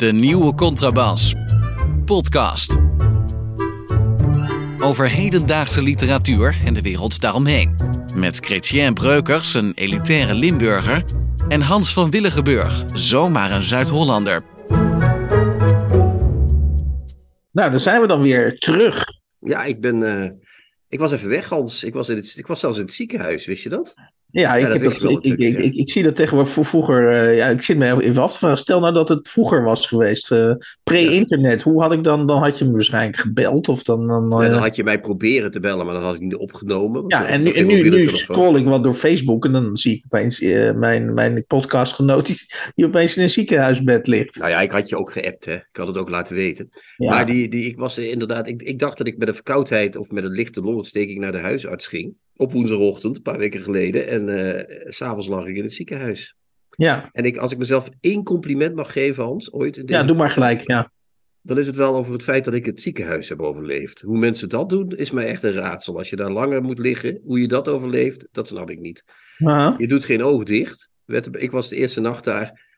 De nieuwe contrabas. Podcast. Over hedendaagse literatuur en de wereld daaromheen. Met Chrétien Breukers, een elitaire Limburger. En Hans van Willigenburg, zomaar een Zuid-Hollander. Nou, dan zijn we dan weer terug. Ja, ik ben. eh, ik was even weg, Hans. Ik was, in het, ik was zelfs in het ziekenhuis, wist je dat? Ja, ik, heb dat, ik, ik, natuurlijk, ik, ik zie dat tegenwoordig voor vroeger. eh, ja, ik zit me even af te vragen. Stel nou dat het vroeger was geweest. eh, Pre-internet. Hoe had ik dan. Dan had je me waarschijnlijk gebeld. Of dan. dan, Ja, eh, dan had je mij proberen te bellen, maar dan had ik niet opgenomen. ja, dan en nu, en nu, nu scroll ik wat door Facebook. En dan zie ik opeens mijn, mijn podcastgenoot. Die, die opeens in een ziekenhuisbed ligt. Nou ja, ik had je ook geappt, hè. Ik had het ook laten weten. Ja. Maar die, die, ik was inderdaad, ik, ik dacht dat ik met een verkoudheid of met een lichte longontsteking naar de huisarts ging. Op woensdagochtend, een paar weken geleden. En eh, s s'avonds lag ik in het ziekenhuis. ja. En ik, als ik mezelf één compliment mag geven, Hans, ooit in deze ja, doe maar gelijk. Ja. dan is het wel over het feit dat ik het ziekenhuis heb overleefd. Hoe mensen dat doen, is mij echt een raadsel. Als je daar langer moet liggen, hoe je dat overleeft, dat snap ik niet. Aha. Je doet geen oog dicht. Ik was de eerste nacht daar.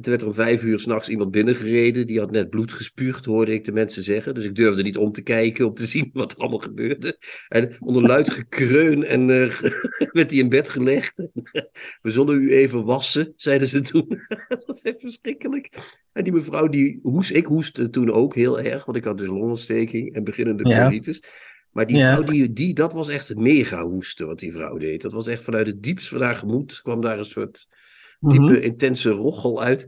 Toen werd er om vijf uur s'nachts iemand binnengereden. Die had net bloed gespuugd, hoorde ik de mensen zeggen. Dus ik durfde niet om te kijken, om te zien wat er allemaal gebeurde. En onder luid gekreun en eh, werd hij in bed gelegd. We zullen u even wassen, zeiden ze toen. dat was echt verschrikkelijk. En die mevrouw, die hoest, ik hoestte toen ook heel erg. Want ik had dus longontsteking en beginnende Ja. colitis. Maar die Ja. vrouw, die, die, dat was echt mega hoesten wat die vrouw deed. Dat was echt vanuit het diepst van haar gemoed kwam daar een soort diepe, Mhm. intense rochel uit.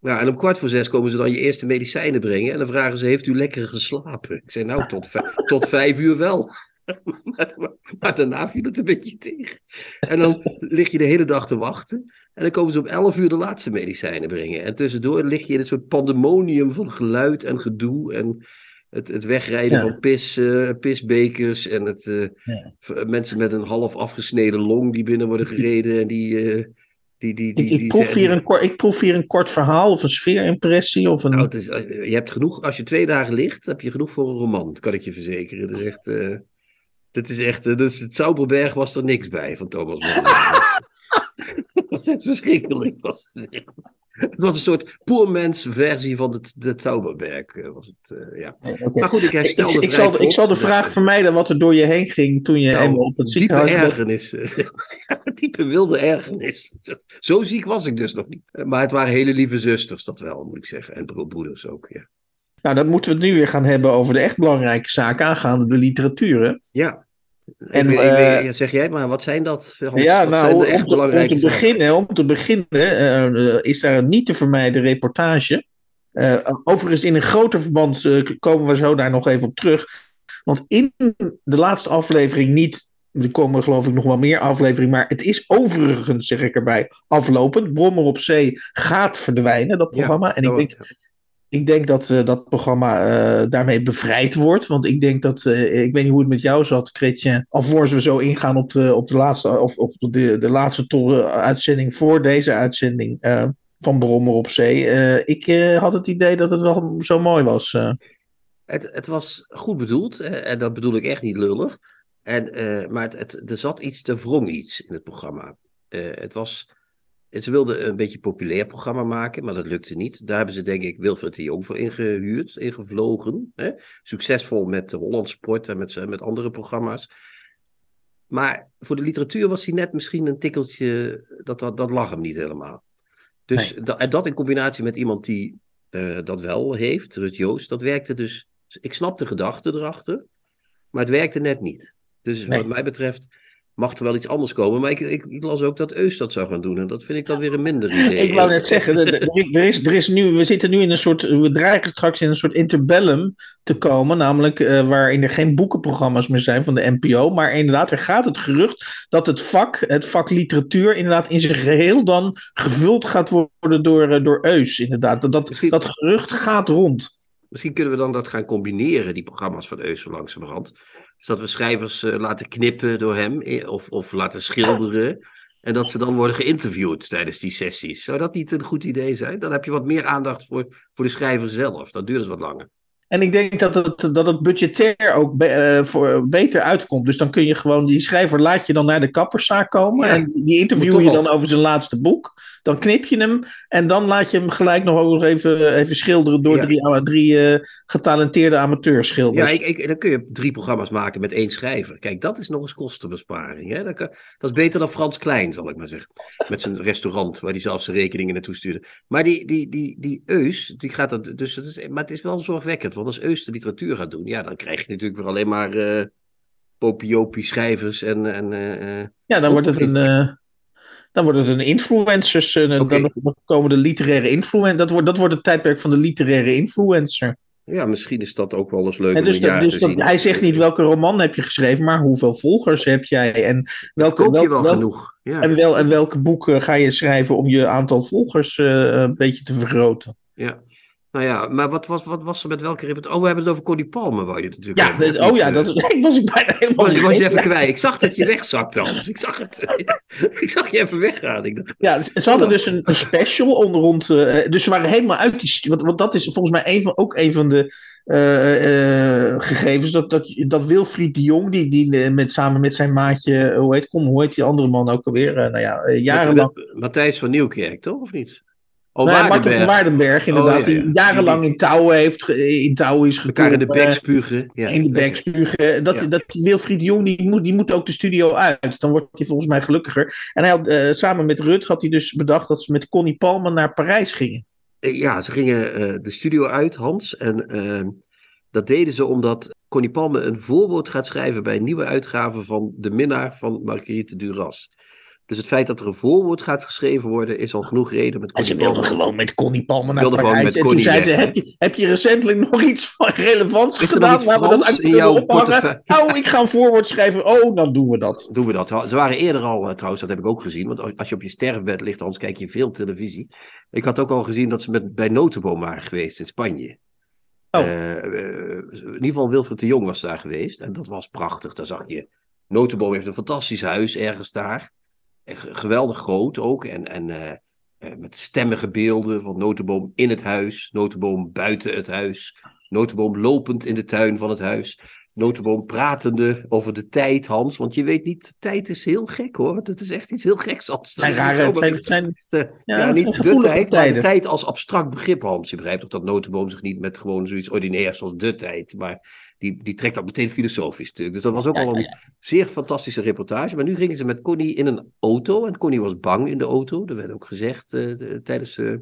Nou, en om kwart voor zes komen ze dan je eerste medicijnen brengen. En dan vragen ze, heeft u lekker geslapen? Ik zei, nou, tot, tot vijf uur wel. maar, maar daarna viel het een beetje tegen. En dan lig je de hele dag te wachten. En dan komen ze om elf uur de laatste medicijnen brengen. En tussendoor lig je in een soort pandemonium van geluid en gedoe. En het, het wegrijden Ja. van pis, pisbekers. En het, eh, Ja. mensen met een half afgesneden long die binnen worden gereden. En die... eh, die, die, die, Ik, ik, proef hier een kort, ik proef hier een kort verhaal of een sfeerimpressie. Of een... nou, het is, je hebt genoeg, als je twee dagen ligt, heb je genoeg voor een roman, kan ik je verzekeren. Het is echt, eh dit is echt, eh, dus het Zauberberg was er niks bij van Thomas Mann. dat was echt verschrikkelijk. Was het. Het was een soort poormens versie van het, de Zauberberg. eh, Was het, eh, ja. Oké. Maar goed, ik herstelde ik, ik zal, ik zal de vraag vermijden wat er door je heen ging toen je Nou, op het diepe ziekenhuis bent. ergernis. diepe wilde ergernis. Zo ziek was ik dus nog niet. Maar het waren hele lieve zusters, dat wel, moet ik zeggen. En bro- broeders ook, ja. Nou, dan moeten we het nu weer gaan hebben over de echt belangrijke zaken aangaande de literatuur. hè? Ja. En, ik, weet- ik eh, ja, zeg jij maar, wat zijn dat? Hans? ja, nou, om, te- om beginnen, om te beginnen eh, is daar een niet te vermijden reportage. Eh, overigens, in een groter verband komen we zo daar nog even op terug. Want in de laatste aflevering niet. Er komen geloof ik nog wel meer afleveringen. Maar het is overigens, zeg ik erbij, aflopend. Brommer op Zee gaat verdwijnen, dat Ja, programma. en ik denk, ik denk dat eh, dat programma eh, daarmee bevrijd wordt. Want ik denk dat, eh, ik weet niet hoe het met jou zat, Chrétien. Alvorens we zo ingaan op de, op de laatste, of op de, de laatste uitzending voor deze uitzending van Brommer op Zee. Ik had het idee dat het wel zo mooi was. Het, het was goed bedoeld, en dat bedoel ik echt niet lullig. En, maar het, er zat iets, er wrong iets in het programma. Het was, ze wilden een beetje een populair programma maken, maar dat lukte niet. Daar hebben ze denk ik Wilfred de Jong voor ingehuurd, ingevlogen. Hè? Succesvol met de Holland Sport en met, met andere programma's. Maar voor de literatuur was hij net misschien een tikkeltje, dat, dat, dat lag hem niet helemaal. Dus dat, en dat in combinatie met iemand die eh, dat wel heeft, Rut Joost, dat werkte dus. Ik snap de gedachte erachter, maar het werkte net niet. Dus Nee. wat mij betreft mag er wel iets anders komen. Maar ik, ik, ik las ook dat Eus dat zou gaan doen. En dat vind ik dan weer een minder idee. Ik wou net zeggen, er, is, er is nu, we zitten nu in een soort, we dreigen straks in een soort interbellum te komen, namelijk eh, waarin er geen boekenprogramma's meer zijn van de NPO, maar inderdaad, er gaat het gerucht dat het vak, het vak literatuur, inderdaad in zijn geheel dan gevuld gaat worden door, eh, door Eus, inderdaad. Dat, dat, Misschien- dat gerucht gaat rond. Misschien kunnen we dan dat gaan combineren, die programma's van Eus zo langzamerhand. Dus dat we schrijvers eh, laten knippen door hem, eh, of, of laten schilderen. En dat ze dan worden geïnterviewd tijdens die sessies. Zou dat niet een goed idee zijn? Dan heb je wat meer aandacht voor, voor de schrijver zelf. Dat duurt dus wat langer. En ik denk dat het, dat het budgetair ook be- eh, voor, beter uitkomt. Dus dan kun je gewoon, die schrijver laat je dan naar de kapperszaak komen. Ja, en die interview je dan over zijn laatste boek. Dan knip je hem. En dan laat je hem gelijk nog, ook nog even, even schilderen door Ja. drie, ama- drie eh, getalenteerde amateurschilders. Ja, ik, ik, dan kun je drie programma's maken met één schrijver. Kijk, dat is nog eens kostenbesparing. Hè? Dat, kan- dat is beter dan Frans Klein, zal ik maar zeggen. Met zijn restaurant, waar hij zelf zijn rekeningen naartoe stuurde. Maar die, die, die, die Eus, die gaat dat. Dus dat is, maar het is wel zorgwekkend. Want als Eus de literatuur gaat doen, ja, dan krijg je natuurlijk weer alleen maar popiopie schrijvers en. en eh, eh, Ja, dan wordt het een. eh, dan wordt het een influencers. Oké. Dan komen de literaire influencer. Dat wordt, dat wordt het tijdperk van de literaire influencer. ja, misschien is dat ook wel eens leuk En om dus een dat, dus te dat, zien. hij zegt niet welke roman heb je geschreven, maar hoeveel volgers heb jij en welke, Koop je wel welk- genoeg. Ja. en, wel, en welke boeken ga je schrijven om je aantal volgers een beetje te vergroten. Ja. Nou ja, maar wat was, wat was er met welke repertoire? Oh, we hebben het over Cody Palmer, wou je het natuurlijk Ja, hebben, oh ja, dat ik was ik bijna helemaal Was, was je even kwijt? Ik zag dat je wegzakte anders. Ik zag het. ik zag je even weggaan. Ik dacht, Ja, ze hadden dus een, een special onder rond. eh, dus ze waren helemaal uit die. Want, want dat is volgens mij een van, ook een van de eh, eh, gegevens. Dat, dat, dat Wilfried de Jong, die, die met, samen met zijn maatje. Hoe heet, kom, hoe heet die andere man ook alweer? Nou ja, jarenlang. Matthijs van Nieuwkerk, toch? Of niet? Oh, Nee, Martin van Waardenberg, inderdaad. Oh, ja, ja. Die jarenlang in touwen heeft. ge- In touwen is Elkaar in de bek spugen. Ja, in de bek spugen. Dat, dat Wilfried Jong, die moet, die moet ook de studio uit. Dan wordt hij volgens mij gelukkiger. En hij had, eh, samen met Rut had hij dus bedacht dat ze met Connie Palmer naar Parijs gingen. Eh, Ja, ze gingen eh, de studio uit, Hans. En eh, dat deden ze omdat Connie Palme een voorwoord gaat schrijven bij een nieuwe uitgave van De Minnaar van Marguerite Duras. Dus het feit dat er een voorwoord gaat geschreven worden, is al genoeg reden met En Connie ze wilden gewoon met Connie Palmer naar Parijs. en toen Connie zei ze, weg. heb je, heb je recentelijk nog iets van relevants Is gedaan waar we dat in kunnen ophangen? Oh, ik ga een voorwoord schrijven. Oh, dan doen we dat. Doen we dat. Ze waren eerder al, eh, trouwens, dat heb ik ook gezien. Want als je op je sterfbed ligt, anders kijk je veel televisie. Ik had ook al gezien dat ze met, bij Notenboom waren geweest in Spanje. Oh. Eh, eh, in ieder geval Wilfried de Jong was daar geweest. En dat was prachtig. Daar zag je. Notenboom heeft een fantastisch huis ergens daar. Geweldig groot ook. En, en eh, eh, met stemmige beelden van Notenboom in het huis. Notenboom buiten het huis. Notenboom lopend in de tuin van het huis. Notenboom pratende over de tijd, Hans. Want je weet niet, de tijd is heel gek hoor. Dat is echt iets heel geks. Als Het zijn rare, het zijn, zijn, ja, Ja, het niet de tijd, maar de tijd als abstract begrip, Hans. Je begrijpt ook dat Notenboom zich niet met gewoon zoiets ordinairs zoals de tijd, maar die, die trekt dat meteen filosofisch. Dus dat was ook Ja, al ja, een zeer fantastische reportage. Maar nu gingen ze met Connie in een auto en Connie was bang in de auto. Dat werd ook gezegd eh, de- tijdens eh,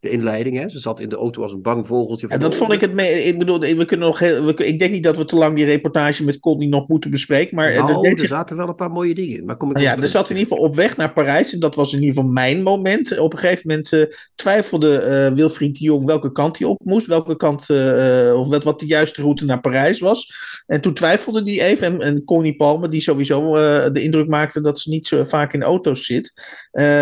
de inleiding. Hè. Ze zat in de auto als een bang vogeltje. en dat vond ik het mee. Ik bedoel, we kunnen nog heel, we, ik denk niet dat we te lang die reportage met Connie nog moeten bespreken. Maar dat Nou, er zich zaten wel een paar mooie dingen in. Maar kom ik Nou nog ja, er zat in ieder geval op weg naar Parijs. En dat was in ieder geval mijn moment. Op een gegeven moment eh, twijfelde eh, Wilfried de Jong welke kant hij op moest. Welke kant, eh, of wat, wat de juiste route naar Parijs was. En toen twijfelde hij even. En, en Connie Palmer, die sowieso de indruk maakte dat ze niet zo vaak in auto's zit.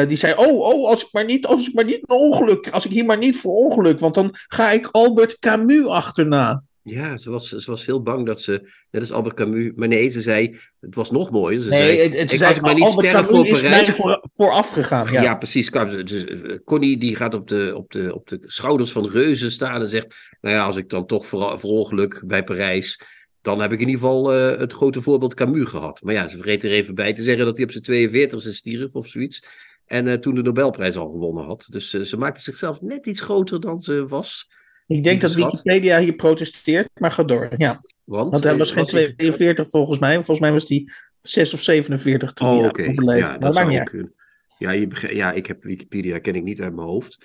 die zei, oh, oh, als ik maar niet, als ik maar niet een ongeluk, als ik hier maar niet voor ongeluk. Want dan ga ik Albert Camus achterna. Ja, ze was, ze was heel bang dat ze, net als Albert Camus, maar nee, ze zei, het was nog mooier. Ze Nee, zei, het, het ik, zei, maar niet Albert Camus voor Parijs, voor, vooraf gegaan. Ja, Ja. precies. Dus, Connie die gaat op de, op, de, op de schouders van reuzen staan en zegt: Nou ja, als ik dan toch voor, voor ongeluk bij Parijs. dan heb ik in ieder geval eh, het grote voorbeeld Camus gehad. Maar ja, ze vergeet er even bij te zeggen dat hij op zijn 42e stierf of zoiets. En eh, toen de Nobelprijs al gewonnen had. Dus eh, ze maakte zichzelf net iets groter dan ze was. Ik denk dat. Wikipedia hier protesteert, maar ga door. Ja, Want, want hij eh, was geen hij- 42 volgens mij. Volgens mij was hij 6 of 47 toen Oh, hij oké. overleed. Ja, dat zou kunnen. Ja, je ja, ik heb Wikipedia, ken ik niet uit mijn hoofd.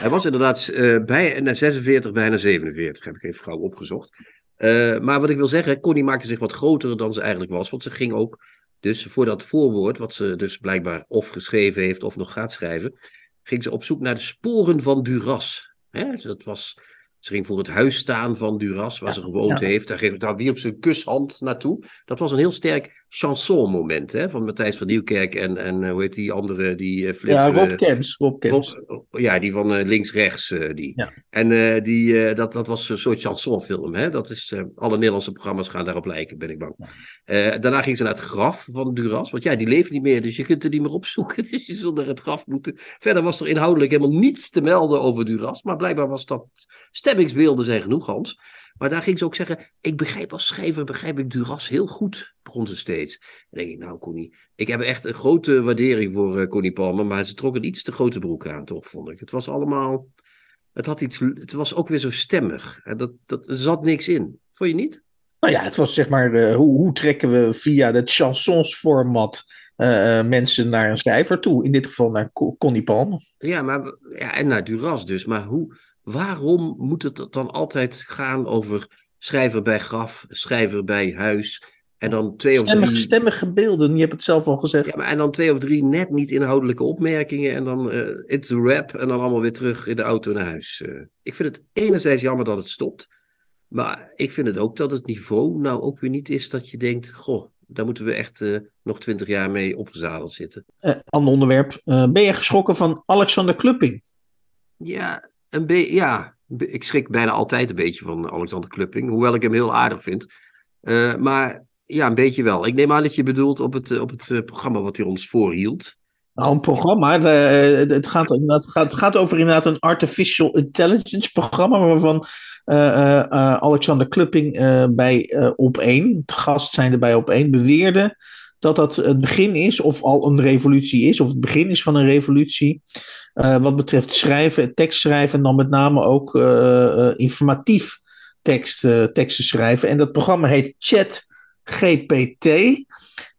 Hij was inderdaad eh bijna 46, bijna 47, heb ik even gauw opgezocht. Eh, maar wat ik wil zeggen, Connie maakte zich wat groter dan ze eigenlijk was. Want ze ging ook, dus voor dat voorwoord, wat ze dus blijkbaar of geschreven heeft of nog gaat schrijven, ging ze op zoek naar de sporen van Duras. Hè? dus Dat was, ze ging voor het huis staan van Duras, waar ze gewoond ja. heeft. Daar ging daar wierp ze een kushand naartoe. Dat was een heel sterk chanson-moment hè, van Matthijs van Nieuwkerk en, en eh, hoe heet die andere, die eh, Flip, Ja, Rob eh, Kemps. Rob ja, die van eh, links-rechts. eh, die. Ja. En eh, die, eh, dat, dat was een soort chansonfilm. Hè? Dat is, eh, alle Nederlandse programma's gaan daarop lijken, ben ik bang. Eh, daarna ging ze naar het graf van Duras. Want ja, die leeft niet meer, dus je kunt er niet meer opzoeken. Dus je zult naar het graf moeten. Verder was er inhoudelijk helemaal niets te melden over Duras. Maar blijkbaar was dat... Stemmingsbeelden zijn genoeg, Hans. Maar daar ging ze ook zeggen, ik begrijp als schrijver, begrijp ik Duras heel goed, begon ze steeds. Dan denk ik, nou Connie, ik heb echt een grote waardering voor uh, Connie Palmer, maar ze trok een iets te grote broek aan, toch, vond ik. Het was allemaal, het had iets, het was ook weer zo stemmig. En dat, dat er zat niks in. Vond je niet? Nou ja, het was zeg maar, uh, hoe, hoe trekken we via het chansonsformat uh, mensen naar een schrijver toe. In dit geval naar Connie Palmer. Ja, maar, ja, en naar Duras dus. Maar hoe, waarom moet het dan altijd gaan over schrijver bij graf, schrijver bij huis... En dan twee of stemmige, drie... Stemmige beelden, je hebt het zelf al gezegd. Ja, maar en dan twee of drie net niet inhoudelijke opmerkingen. En dan uh, it's a rap. En dan allemaal weer terug in de auto naar huis. Uh, ik vind het enerzijds jammer dat het stopt. Maar ik vind het ook dat het niveau nou ook weer niet is dat je denkt... Goh, daar moeten we echt uh, nog twintig jaar mee opgezadeld zitten. Uh, ander onderwerp. Uh, ben je geschrokken van Alexander Klupping? Ja, een be ja, ik schrik bijna altijd een beetje van Alexander Klupping. Hoewel ik hem heel aardig vind. maar ja, een beetje wel. Ik neem aan dat je bedoelt op het, op het programma wat hij ons voorhield. Nou, een programma. het, gaat, het, gaat, gaat over inderdaad een artificial intelligence programma. Waarvan Alexander Klupping bij Op1, gast zijnde bij Op1, beweerde dat dat het begin is, of al een revolutie is, of het begin is van een revolutie. wat betreft schrijven, tekstschrijven en dan met name ook informatief tekst, teksten schrijven. En dat programma heet ChatGPT.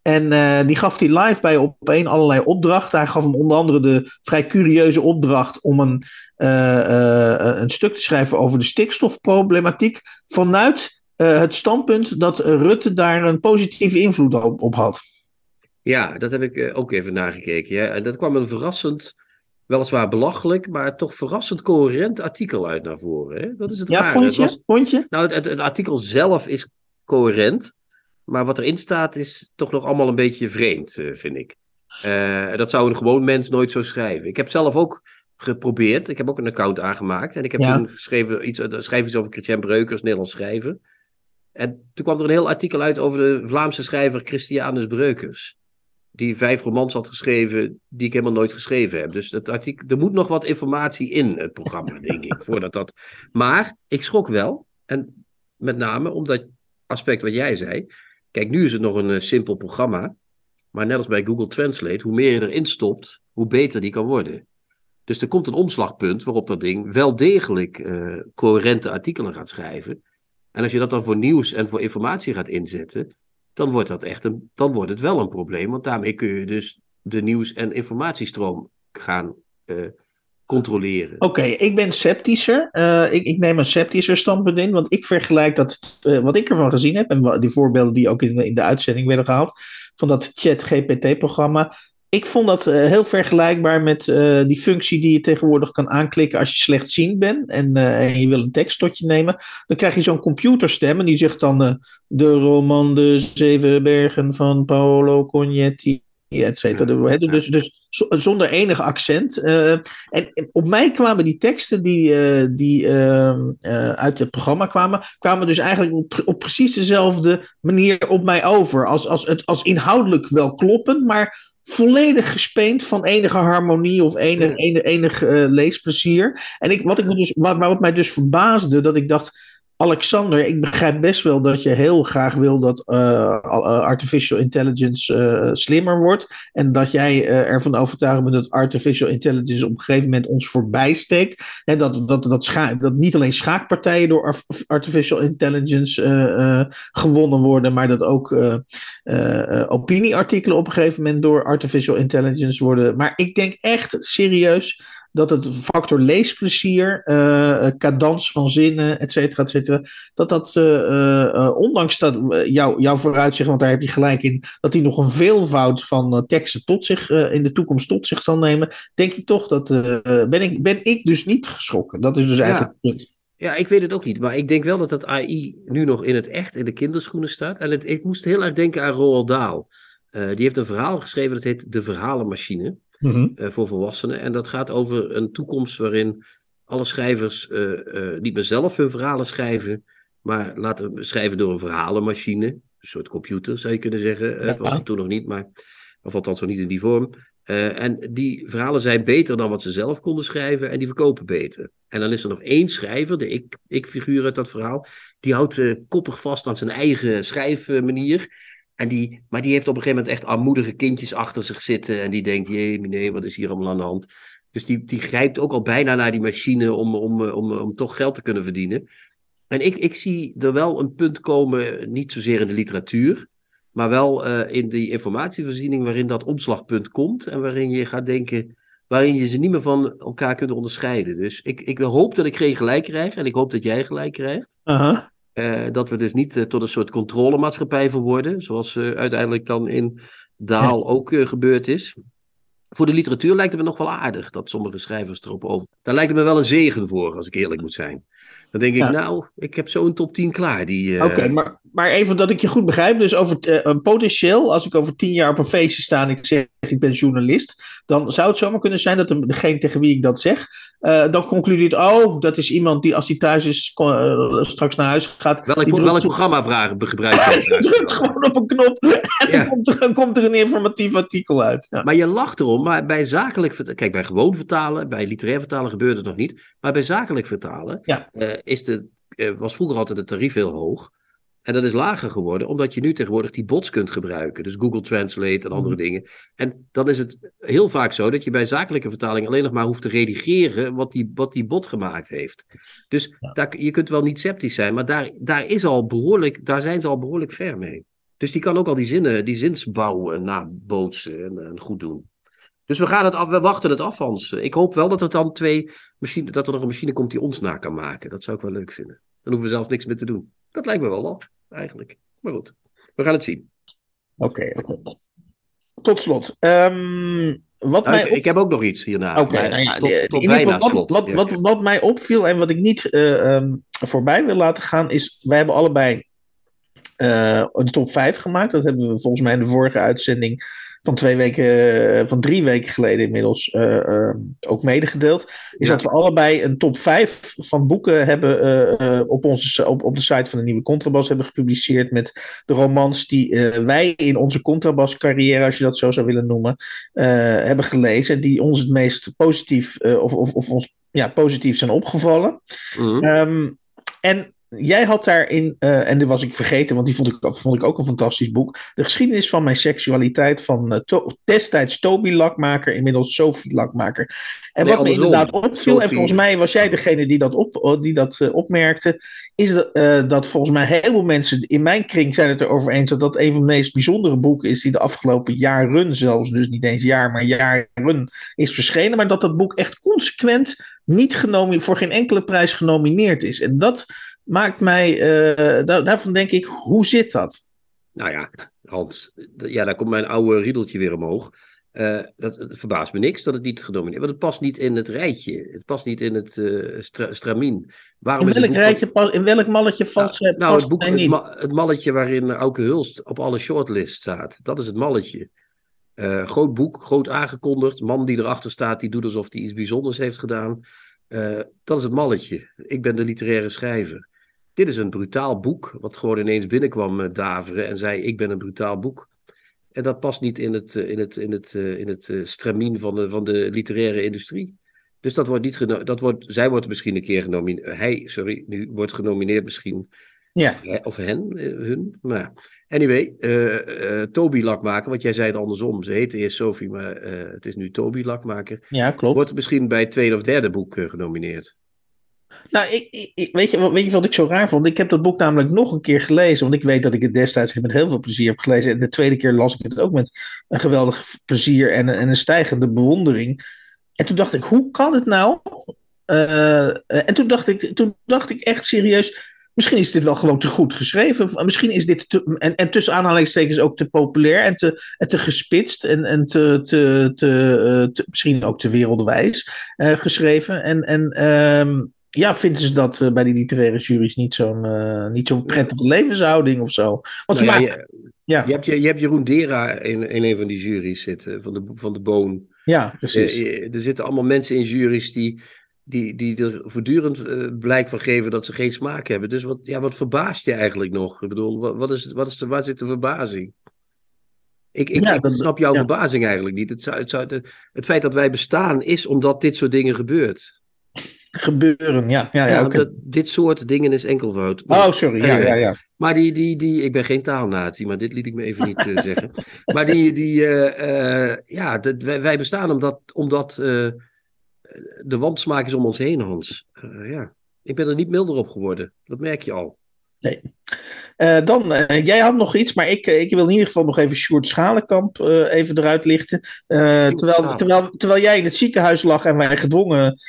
En uh, die gaf hij live bij op een allerlei opdrachten. Hij gaf hem onder andere de vrij curieuze opdracht om een, uh, uh, een stuk te schrijven over de stikstofproblematiek. Vanuit het standpunt dat Rutte daar een positieve invloed op, op had. Ja, dat heb ik ook even nagekeken. Ja. En dat kwam een verrassend, weliswaar belachelijk, maar toch verrassend coherent artikel uit naar voren. Hè? Dat is het ja, rare. vond je? Het was, vond je? Nou, het, het, het artikel zelf is coherent. Maar wat erin staat is toch nog allemaal een beetje vreemd, uh, vind ik. Uh, dat zou een gewoon mens nooit zo schrijven. Ik heb zelf ook geprobeerd. Ik heb ook een account aangemaakt. En ik heb ja. toen geschreven iets, schreef iets over Christian Breukers, Nederlands schrijven. En toen kwam er een heel artikel uit over de Vlaamse schrijver Christianus Breukers. Die vijf romans had geschreven die ik helemaal nooit geschreven heb. Dus dat artikel, er moet nog wat informatie in het programma, denk ik. Voordat dat... Maar ik schrok wel. En met name omdat aspect wat jij zei. Kijk, nu is het nog een uh, simpel programma. Maar net als bij Google Translate, hoe meer je erin stopt, hoe beter die kan worden. Dus er komt een omslagpunt waarop dat ding wel degelijk uh, coherente artikelen gaat schrijven. En als je dat dan voor nieuws en voor informatie gaat inzetten, dan wordt, dat echt een, dan wordt het wel een probleem. Want daarmee kun je dus de nieuws- en informatiestroom gaan uh, controleren. Oké, ik ben sceptischer. Uh, ik, ik, neem een sceptischer standpunt in, want ik vergelijk dat, uh, wat ik ervan gezien heb, en die voorbeelden die ook in, in de uitzending werden gehaald, van dat chat-GPT-programma. Ik vond dat uh, heel vergelijkbaar met die functie die je tegenwoordig kan aanklikken als je slechtziend bent en, en je wil een tekst tot je nemen. Dan krijg je zo'n computerstem en die zegt dan de roman De Zeven Bergen van Paolo Cognetti et cetera. Ja, dus, dus, zonder enig accent. En, en, op mij kwamen die teksten die, die uh, uit het programma kwamen, kwamen dus eigenlijk op, op, precies dezelfde manier op mij over. Als, als, het, als inhoudelijk wel kloppend, maar volledig gespeend van enige harmonie of enig, enig, enig leesplezier. En ik, wat, ik me dus, wat, wat mij dus verbaasde, dat ik dacht. Alexander, ik begrijp best wel dat je heel graag wil dat uh, artificial intelligence uh, slimmer wordt. En dat jij ervan overtuigd bent dat artificial intelligence op een gegeven moment ons voorbij steekt. En dat, dat, dat, dat niet alleen schaakpartijen door artificial intelligence gewonnen worden, maar dat ook opinieartikelen op een gegeven moment door artificial intelligence worden. Maar ik denk echt serieus dat het factor leesplezier, uh, cadans van zinnen, et cetera, et cetera, dat dat, uh, ondanks dat jou, jouw vooruitzicht, want daar heb je gelijk in, dat die nog een veelvoud van teksten tot zich in de toekomst tot zich zal nemen, denk ik toch dat ben, ik, ben ik dus niet geschrokken. Dat is dus eigenlijk ja. het punt. Ja, ik weet het ook niet, maar ik denk wel dat dat AI nu nog in het echt in de kinderschoenen staat. En het, ik moest heel erg denken aan Roald Dahl. die heeft een verhaal geschreven dat heet De Verhalenmachine. Mm-hmm. Uh, voor volwassenen. En dat gaat over een toekomst waarin alle schrijvers uh, uh, niet meer zelf hun verhalen schrijven, maar laten schrijven door een verhalenmachine. Een soort computer zou je kunnen zeggen. Dat was het toen nog niet, maar, of althans nog niet in die vorm. Eh, en die verhalen zijn beter dan wat ze zelf konden schrijven en die verkopen beter. En dan is er nog één schrijver, de ik- ik-figuur uit dat verhaal, die houdt eh, koppig vast aan zijn eigen schrijfmanier. En die, maar die heeft op een gegeven moment echt armoedige kindjes achter zich zitten en die denkt, jee, nee, wat is hier allemaal aan de hand? Dus die, die grijpt ook al bijna naar die machine om, om, om, om toch geld te kunnen verdienen. En ik, ik zie er wel een punt komen, niet zozeer in de literatuur, maar wel eh, in die informatievoorziening waarin dat omslagpunt komt en waarin je gaat denken, waarin je ze niet meer van elkaar kunt onderscheiden. Dus ik, ik hoop dat ik geen gelijk krijg en ik hoop dat jij gelijk krijgt. Aha. Eh, dat we dus niet eh, tot een soort controlemaatschappij verworden, zoals eh, uiteindelijk dan in Daal ook gebeurd is. Voor de literatuur lijkt het me nog wel aardig dat sommige schrijvers erop over. Daar lijkt het me wel een zegen voor, als ik eerlijk moet zijn. Dan denk ik, Ja. nou, ik heb zo'n top 10 klaar. Die, eh, Oké, maar, maar even dat ik je goed begrijp. Dus over een potentieel, als ik over tien jaar op een feestje sta en ik zeg ik ben journalist, dan zou het zomaar kunnen zijn dat de- degene tegen wie ik dat zeg, dan concludeert, oh, dat is iemand die als hij thuis is, straks naar huis gaat. welk, welk drukt- programma vragen be- gebruik die je? drukt gewoon op een knop en Ja. dan, komt er, dan komt er een informatief artikel uit. Ja. Maar je lacht erom, maar bij zakelijk kijk, bij gewoon vertalen, bij literair vertalen gebeurt het nog niet. Maar bij zakelijk vertalen Ja. Is de, eh, was vroeger altijd het tarief heel hoog. En dat is lager geworden, omdat je nu tegenwoordig die bots kunt gebruiken. Dus Google Translate en andere Mhm. dingen. En dan is het heel vaak zo dat je bij zakelijke vertaling alleen nog maar hoeft te redigeren wat die, wat die bot gemaakt heeft. Dus Ja. daar, je kunt wel niet sceptisch zijn, maar daar, daar, is al behoorlijk, daar zijn ze al behoorlijk ver mee. Dus die kan ook al die zinnen, die zinsbouw eh, nabootsen en, en goed doen. Dus we gaan het af, we wachten het af, Hans. Ik hoop wel dat er dan twee machine, dat er nog een machine komt die ons na kan maken. Dat zou ik wel leuk vinden. Dan hoeven we zelf niks meer te doen. Dat lijkt me wel op, eigenlijk. Maar goed, we gaan het zien. Oké, oké. Tot slot. ehm, wat Nou, mij ik, op- ik heb ook nog iets hierna. Oké, maar nou ja, tot, in bijna geval, slot. Wat, ja. wat, wat, wat mij opviel en wat ik niet eh, ehm, voorbij wil laten gaan, is: wij hebben allebei eh, een top 5 gemaakt. Dat hebben we volgens mij in de vorige uitzending van twee weken, eh, van drie weken geleden inmiddels eh, ehm, ook medegedeeld. Is Ja. dat we allebei een top 5 van boeken hebben eh, op, onze, op, op de site van de Nieuwe Contrabas hebben gepubliceerd met de romans die wij in onze Contrabas carrière, als je dat zo zou willen noemen, hebben gelezen. Die ons het meest positief, of, of, of ons ja, positief zijn opgevallen. Mhm. Ehm, en jij had daarin, eh, en die was ik vergeten, want die vond ik, vond ik ook een fantastisch boek. De geschiedenis van mijn seksualiteit van eh, To- destijds Toby Lakmaker, inmiddels Sophie Lakmaker. En Nee, wat me inderdaad opviel, en volgens mij was jij degene die dat, op, oh, die dat eh, opmerkte, is dat, dat volgens mij heel veel mensen in mijn kring zijn het erover eens dat dat een van de meest bijzondere boeken is die de afgelopen jaren zelfs, dus niet eens jaar, maar jaren is verschenen. Maar dat dat boek echt consequent niet genomen, voor geen enkele prijs genomineerd is. En dat maakt mij, eh, daar- daarvan denk ik, hoe zit dat? Nou ja, Hans, ja, daar komt mijn oude riedeltje weer omhoog. Eh, dat, het verbaast me niks dat het niet genomineerd Want het past niet in het rijtje. Het past niet in het stra- stramien. Waarom In welk, boek rijtje, pas- in welk malletje valt ze? Nou, past het, boek, het, niet? ma- het malletje waarin Auke Hulst op alle shortlists staat. Dat is het malletje. Groot boek, groot aangekondigd. Man die erachter staat, die doet alsof hij iets bijzonders heeft gedaan. Dat is het malletje. Ik ben de literaire schrijver. Dit is een brutaal boek, wat gewoon ineens binnenkwam eh, daveren en zei: Ik ben een brutaal boek. En dat past niet in het, eh, in het, in het, eh, in het stramien van de, van de literaire industrie. Dus dat wordt niet dat wordt, zij wordt misschien een keer genomineerd. Hij, sorry, nu wordt genomineerd misschien. Ja. Of hen, hun. Maar ja. anyway, eh, eh, Toby Lakmaker, want jij zei het andersom. Ze heette eerst Sophie, maar het is nu Toby Lakmaker. ja, klopt. Wordt misschien bij het tweede of derde boek genomineerd. Nou, ik, weet, je, weet je wat ik zo raar vond? Ik heb dat boek namelijk nog een keer gelezen. Want ik weet dat ik het destijds met heel veel plezier heb gelezen. En de tweede keer las ik het ook met een geweldig plezier en, en een stijgende bewondering. En toen dacht ik, hoe kan het nou? Eh, en toen dacht, ik, toen dacht ik echt serieus. Misschien is dit wel gewoon te goed geschreven. Misschien is dit en, en tussen aanhalingstekens ook te populair en te, en te gespitst. En, en te, te, te, eh, misschien ook te wereldwijs eh, geschreven. En, en ehm, ja, vinden ze dat eh, bij die literaire juries niet zo'n eh, niet zo'n prettige levenshouding of zo? Want ze Nou ja, maken- je, ja, je, hebt, je, hebt Jeroen Dera in, in een van die juries zitten, van de, van de Boon. ja, precies. Eh, er zitten allemaal mensen in juries die, die, die er voortdurend blijk van geven dat ze geen smaak hebben. Dus wat, ja, wat verbaast je eigenlijk nog? Ik bedoel, wat, wat is, wat is de, waar zit de verbazing? Ik, ik, Ja, ik dat- snap jouw ja. verbazing eigenlijk niet. Het, zou, het, zou, het, het feit dat wij bestaan is omdat dit soort dingen gebeurt. Gebeuren, ja. Ja, ja, dat, dit soort dingen is enkelvoud. Oh, sorry. Ja, ja, ja. Maar die, die, die, ik ben geen taalnatie, maar dit liet ik me even niet eh, zeggen. Maar die, die eh, eh, ja, dat, wij, wij bestaan omdat, omdat eh, de wandsmaak is om ons heen, Hans. Eh, ja, ik ben er niet milder op geworden. Dat merk je al. Eh, dan, eh, jij had nog iets, maar ik, eh, ik wil in ieder geval nog even Sjoerd Schalenkamp even eruit lichten. Terwijl, terwijl, terwijl jij in het ziekenhuis lag en wij gedwongen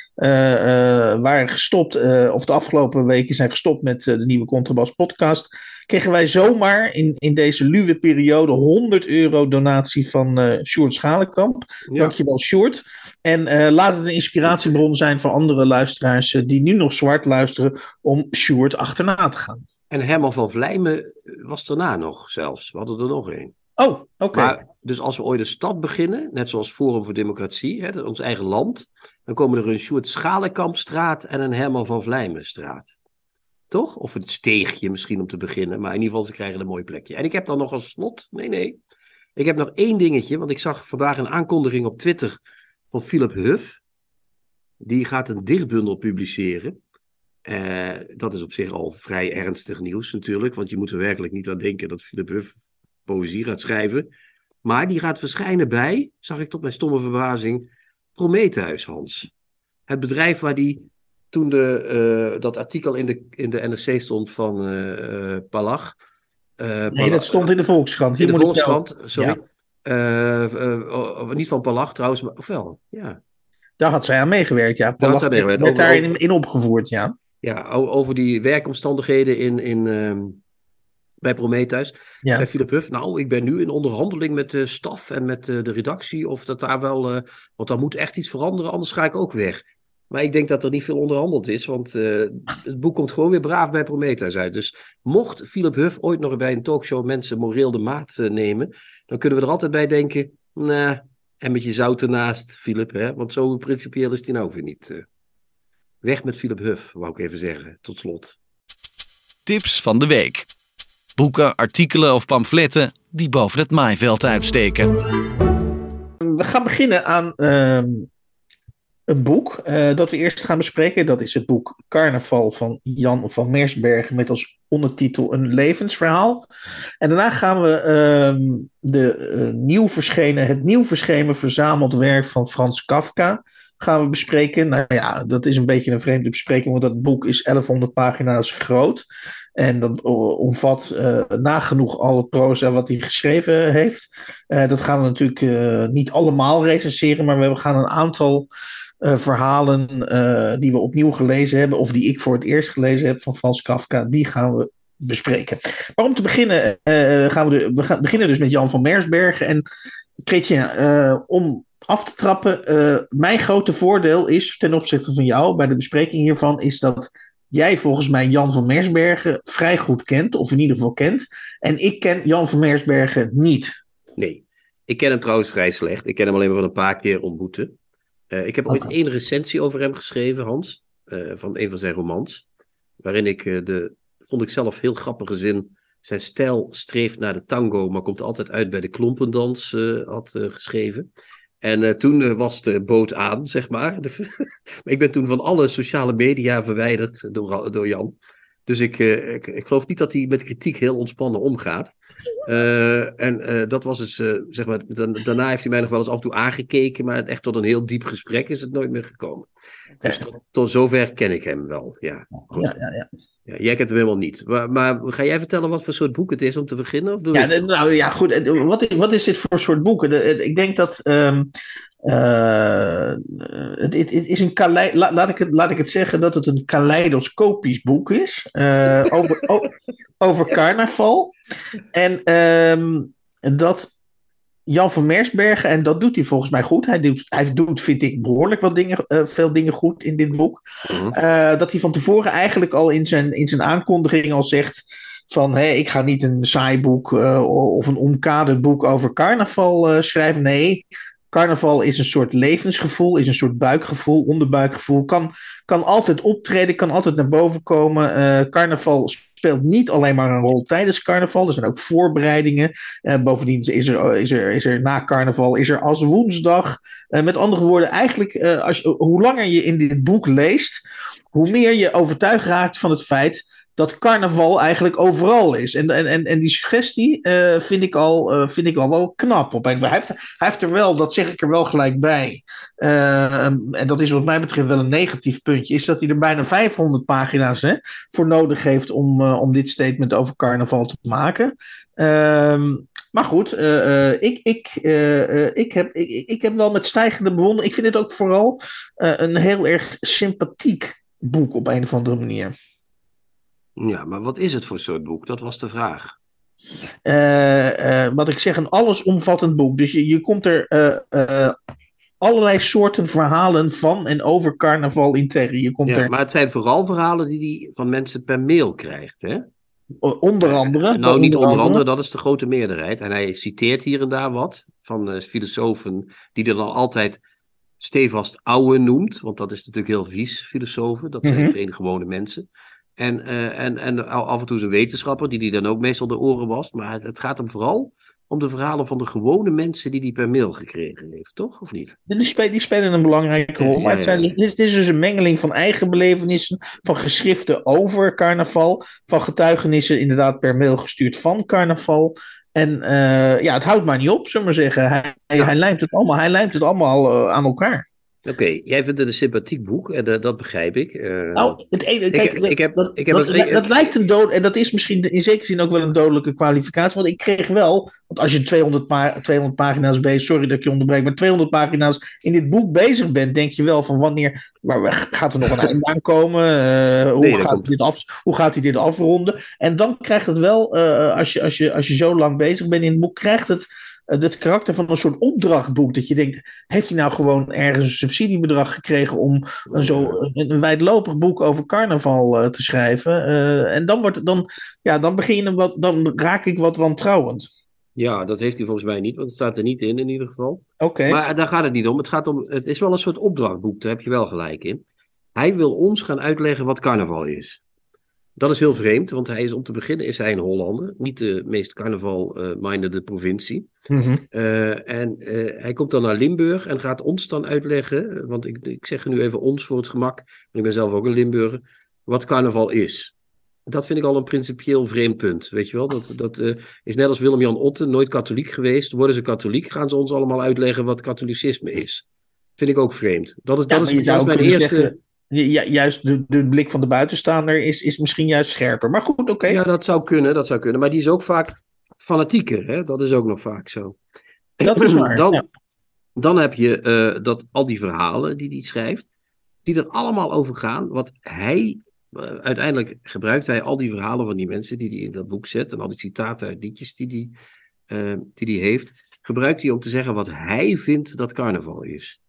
waren gestopt, of de afgelopen weken zijn gestopt met de nieuwe Contrabas podcast, kregen wij zomaar in, in deze luwe periode 100 euro donatie van eh Sjoerd Schalenkamp. Ja. Dankjewel, Sjoerd. En eh, laat het een inspiratiebron zijn voor andere luisteraars eh, die nu nog zwart luisteren om Sjoerd achterna te gaan. En Herman van Vlijmen was daarna nog zelfs. We hadden er nog één. Oh, oké. Dus als we ooit een stad beginnen, net zoals Forum voor Democratie, hè, ons eigen land, dan komen er een Sjoerd Schalekampstraat en een Herman van Vlijmenstraat. Toch? Of een steegje misschien om te beginnen, maar in ieder geval ze krijgen een mooi plekje. En ik heb dan nog als slot, nee nee, ik heb nog één dingetje, want ik zag vandaag een aankondiging op Twitter van Philip Huff. Die gaat een dichtbundel publiceren. Eh, dat is op zich al vrij ernstig nieuws natuurlijk, want je moet er werkelijk niet aan denken dat Philip Huff poëzie gaat schrijven. Maar die gaat verschijnen bij, zag ik tot mijn stomme verbazing, Prometheus, Hans. Het bedrijf waar die toen de, eh, dat artikel in de, in de NRC stond van eh eh, Palach. Nee, Palach- dat stond in de Volkskrant. Hier in de Volkskrant, sorry. Ja. Oh, niet van Palach trouwens, maar ofwel, ja. Daar had zij aan meegewerkt, ja. Daar had zij meegewerkt. werd Over- daarin in opgevoerd, ja. Ja, over die werkomstandigheden in, in, ehm, bij Prometheus. Ja. Zei Philip Huff, nou, ik ben nu in onderhandeling met de staf en met de redactie. Of dat daar wel, want daar moet echt iets veranderen, anders ga ik ook weg. Maar ik denk dat er niet veel onderhandeld is, want eh, het boek komt gewoon weer braaf bij Prometheus uit. Dus mocht Philip Huff ooit nog bij een talkshow mensen moreel de maat eh, nemen, dan kunnen we er altijd bij denken, nou, en met je zout ernaast, Philip, hè? want zo principieel is die nou weer niet. eh. Weg met Philip Huff, wou ik even zeggen, tot slot. Tips van de week. Boeken, artikelen of pamfletten die boven het maaiveld uitsteken. We gaan beginnen aan ehm, een boek eh, dat we eerst gaan bespreken. Dat is het boek Carnaval van Jan van Mersbergen met als ondertitel Een levensverhaal. En daarna gaan we ehm, de, eh, nieuw verschenen, het nieuw verschenen verzameld werk van Frans Kafka gaan we bespreken. Nou ja, dat is een beetje een vreemde bespreking, want dat boek is 1100 pagina's groot. En dat o- omvat eh, nagenoeg alle proza wat hij geschreven heeft. Eh, dat gaan we natuurlijk eh, niet allemaal recenseren, maar we gaan een aantal eh, verhalen eh, die we opnieuw gelezen hebben, of die ik voor het eerst gelezen heb van Frans Kafka, die gaan we bespreken. Maar om te beginnen, eh, gaan we, we gaan beginnen dus met Jan van Mersbergen. En Chrétien, eh, om af te trappen, mijn grote voordeel is ten opzichte van jou bij de bespreking hiervan, is dat jij volgens mij Jan van Mersbergen vrij goed kent, of in ieder geval kent. En ik ken Jan van Mersbergen niet. Nee, ik ken hem trouwens vrij slecht. Ik ken hem alleen maar van een paar keer ontmoeten. Eh, ik heb ooit één recensie over hem geschreven, Hans, eh, van een van zijn romans. Waarin ik eh, de, vond ik zelf heel grappige zin, zijn stijl streeft naar de tango, maar komt altijd uit bij de klompendans, had geschreven. En toen was de boot aan, zeg maar. Maar ik ben toen van alle sociale media verwijderd door, door Jan. Dus ik, eh, ik, ik geloof niet dat hij met kritiek heel ontspannen omgaat. Eh, en eh, dat was dus, eh, zeg maar, dan- daarna heeft hij mij nog wel eens af en toe aangekeken, maar echt tot een heel diep gesprek is het nooit meer gekomen. Dus tot, tot zover ken ik hem wel, ja. Ja, ja, ja. Ja, jij kent hem helemaal niet. Maar, maar ga jij vertellen wat voor soort boek het is om te beginnen? Of doe Ja, nou ja, goed. Wat, is- wat is dit voor soort eh, ik denk dat. ehm, eh, het, het, het is een kalei, la- laat, ik het, laat ik het zeggen dat het een kaleidoscopisch boek is. eh, over, o- over carnaval. En ehm, dat Jan van Mersbergen, en dat doet hij volgens mij goed. Hij doet, hij doet vind ik, behoorlijk wat dingen, eh, veel dingen goed in dit boek. Mhm. Eh, dat hij van tevoren eigenlijk al in zijn, in zijn aankondiging al zegt van hé, ik ga niet een saai boek eh, of een omkaderd boek over carnaval schrijven. Nee, carnaval is een soort levensgevoel, is een soort buikgevoel, onderbuikgevoel. Kan, kan altijd optreden, kan altijd naar boven komen. Uh, carnaval speelt niet alleen maar een rol tijdens carnaval. Er zijn ook voorbereidingen. Uh, bovendien is er, is, er, is er na carnaval is er als woensdag. Uh, met andere woorden, eigenlijk als hoe langer je in dit boek leest, hoe meer je overtuigd raakt van het feit dat carnaval eigenlijk overal is. En, en, en, die suggestie uh, vind, ik al, uh, vind ik al wel knap. Op hij, heeft, hij heeft er wel, dat zeg ik er wel gelijk bij. Uh, en dat is wat mij betreft wel een negatief puntje. Is dat hij er bijna 500 pagina's hè, voor nodig heeft om, om dit statement over carnaval te maken. Ehm, maar goed, ik, ik, ik, heb, ik, ik heb wel met stijgende bewondering. Ik vind het ook vooral een heel erg sympathiek boek op een of andere manier. Ja, maar wat is het voor soort boek? Dat was de vraag. Uh, uh, wat ik zeg, een allesomvattend boek. Dus je, je komt er uh, allerlei soorten verhalen van en over carnaval in tegen. Je komt ja, er... Maar het zijn vooral verhalen die hij van mensen per mail krijgt, hè? Onder andere. nou, niet onder andere. andere, dat is de grote meerderheid. En hij citeert hier en daar wat van filosofen die er dan altijd stevast ouwe noemt. Want dat is natuurlijk heel vies, filosofen. Dat zijn mm -hmm. geen gewone mensen. En, uh, en, en af en toe is een wetenschapper, die die dan ook meestal de oren was. Maar het, het, gaat hem vooral om de verhalen van de gewone mensen die die per mail gekregen heeft, toch? Of niet? Die, spelen, die spelen een belangrijke rol. Maar het, zijn, het, is, het is dus een mengeling van eigen belevenissen, van geschriften over carnaval, van getuigenissen inderdaad per mail gestuurd van carnaval. En uh, ja, het houdt maar niet op, zullen we maar zeggen. Hij, ja. hij, lijmt het allemaal, hij lijmt het allemaal uh, aan elkaar. Oké, okay, jij vindt het een sympathiek boek, en uh, dat begrijp ik. Uh, nou, het ene, kijk, ik, ik heb, dat, ik heb dat, lijkt een dood, en dat is misschien in zekere zin ook wel een dodelijke kwalificatie, want ik kreeg wel, want als je 200, pa 200 pagina's bezig, sorry dat ik je onderbreek, maar 200 pagina's in dit boek bezig bent, denk je wel van wanneer, maar gaat er nog een einde aankomen? Uh, hoe, nee, gaat dit af, hoe gaat hij dit afronden? En dan krijgt het wel, als, je, als, je, als je zo lang bezig bent in het boek, krijgt het het karakter van een soort opdrachtboek. Dat je denkt, heeft hij nou gewoon ergens een subsidiebedrag gekregen om een, zo, een, een wijdlopig boek over carnaval uh, te schrijven? Uh, en dan, wordt, dan, ja, dan, begin je wat, dan raak ik wat wantrouwend. Ja, dat heeft hij volgens mij niet, want het staat er niet in in ieder geval. Oké. Okay. Maar daar gaat het niet om. Het, gaat om. het is wel een soort opdrachtboek, daar heb je wel gelijk in. Hij wil ons gaan uitleggen wat carnaval is. Dat is heel vreemd, want hij is om te beginnen is hij een Hollander. Niet de meest carnaval-mindede provincie. Mm -hmm. uh, en uh, hij komt dan naar Limburg en gaat ons dan uitleggen, want ik, ik zeg nu even ons voor het gemak, want ik ben zelf ook een Limburger, wat carnaval is. Dat vind ik al een principieel vreemd punt, weet je wel. Dat, dat uh, is net als Willem-Jan Otten, nooit katholiek geweest. Worden ze katholiek, gaan ze ons allemaal uitleggen wat katholicisme is. Vind ik ook vreemd. Dat is, ja, dat is, dat is mijn eerste... Zeggen juist de, de blik van de buitenstaander is, is misschien juist scherper. Maar goed, oké. Okay. Ja, dat zou kunnen, dat zou kunnen. Maar die is ook vaak fanatieker, hè? dat is ook nog vaak zo. Dat is waar, dan, ja. dan heb je uh, dat, al die verhalen die hij schrijft, die er allemaal over gaan, wat hij, uh, uiteindelijk gebruikt hij al die verhalen van die mensen die hij in dat boek zet, en al die citaten uit liedjes die hij uh, die die heeft, gebruikt hij om te zeggen wat hij vindt dat carnaval is.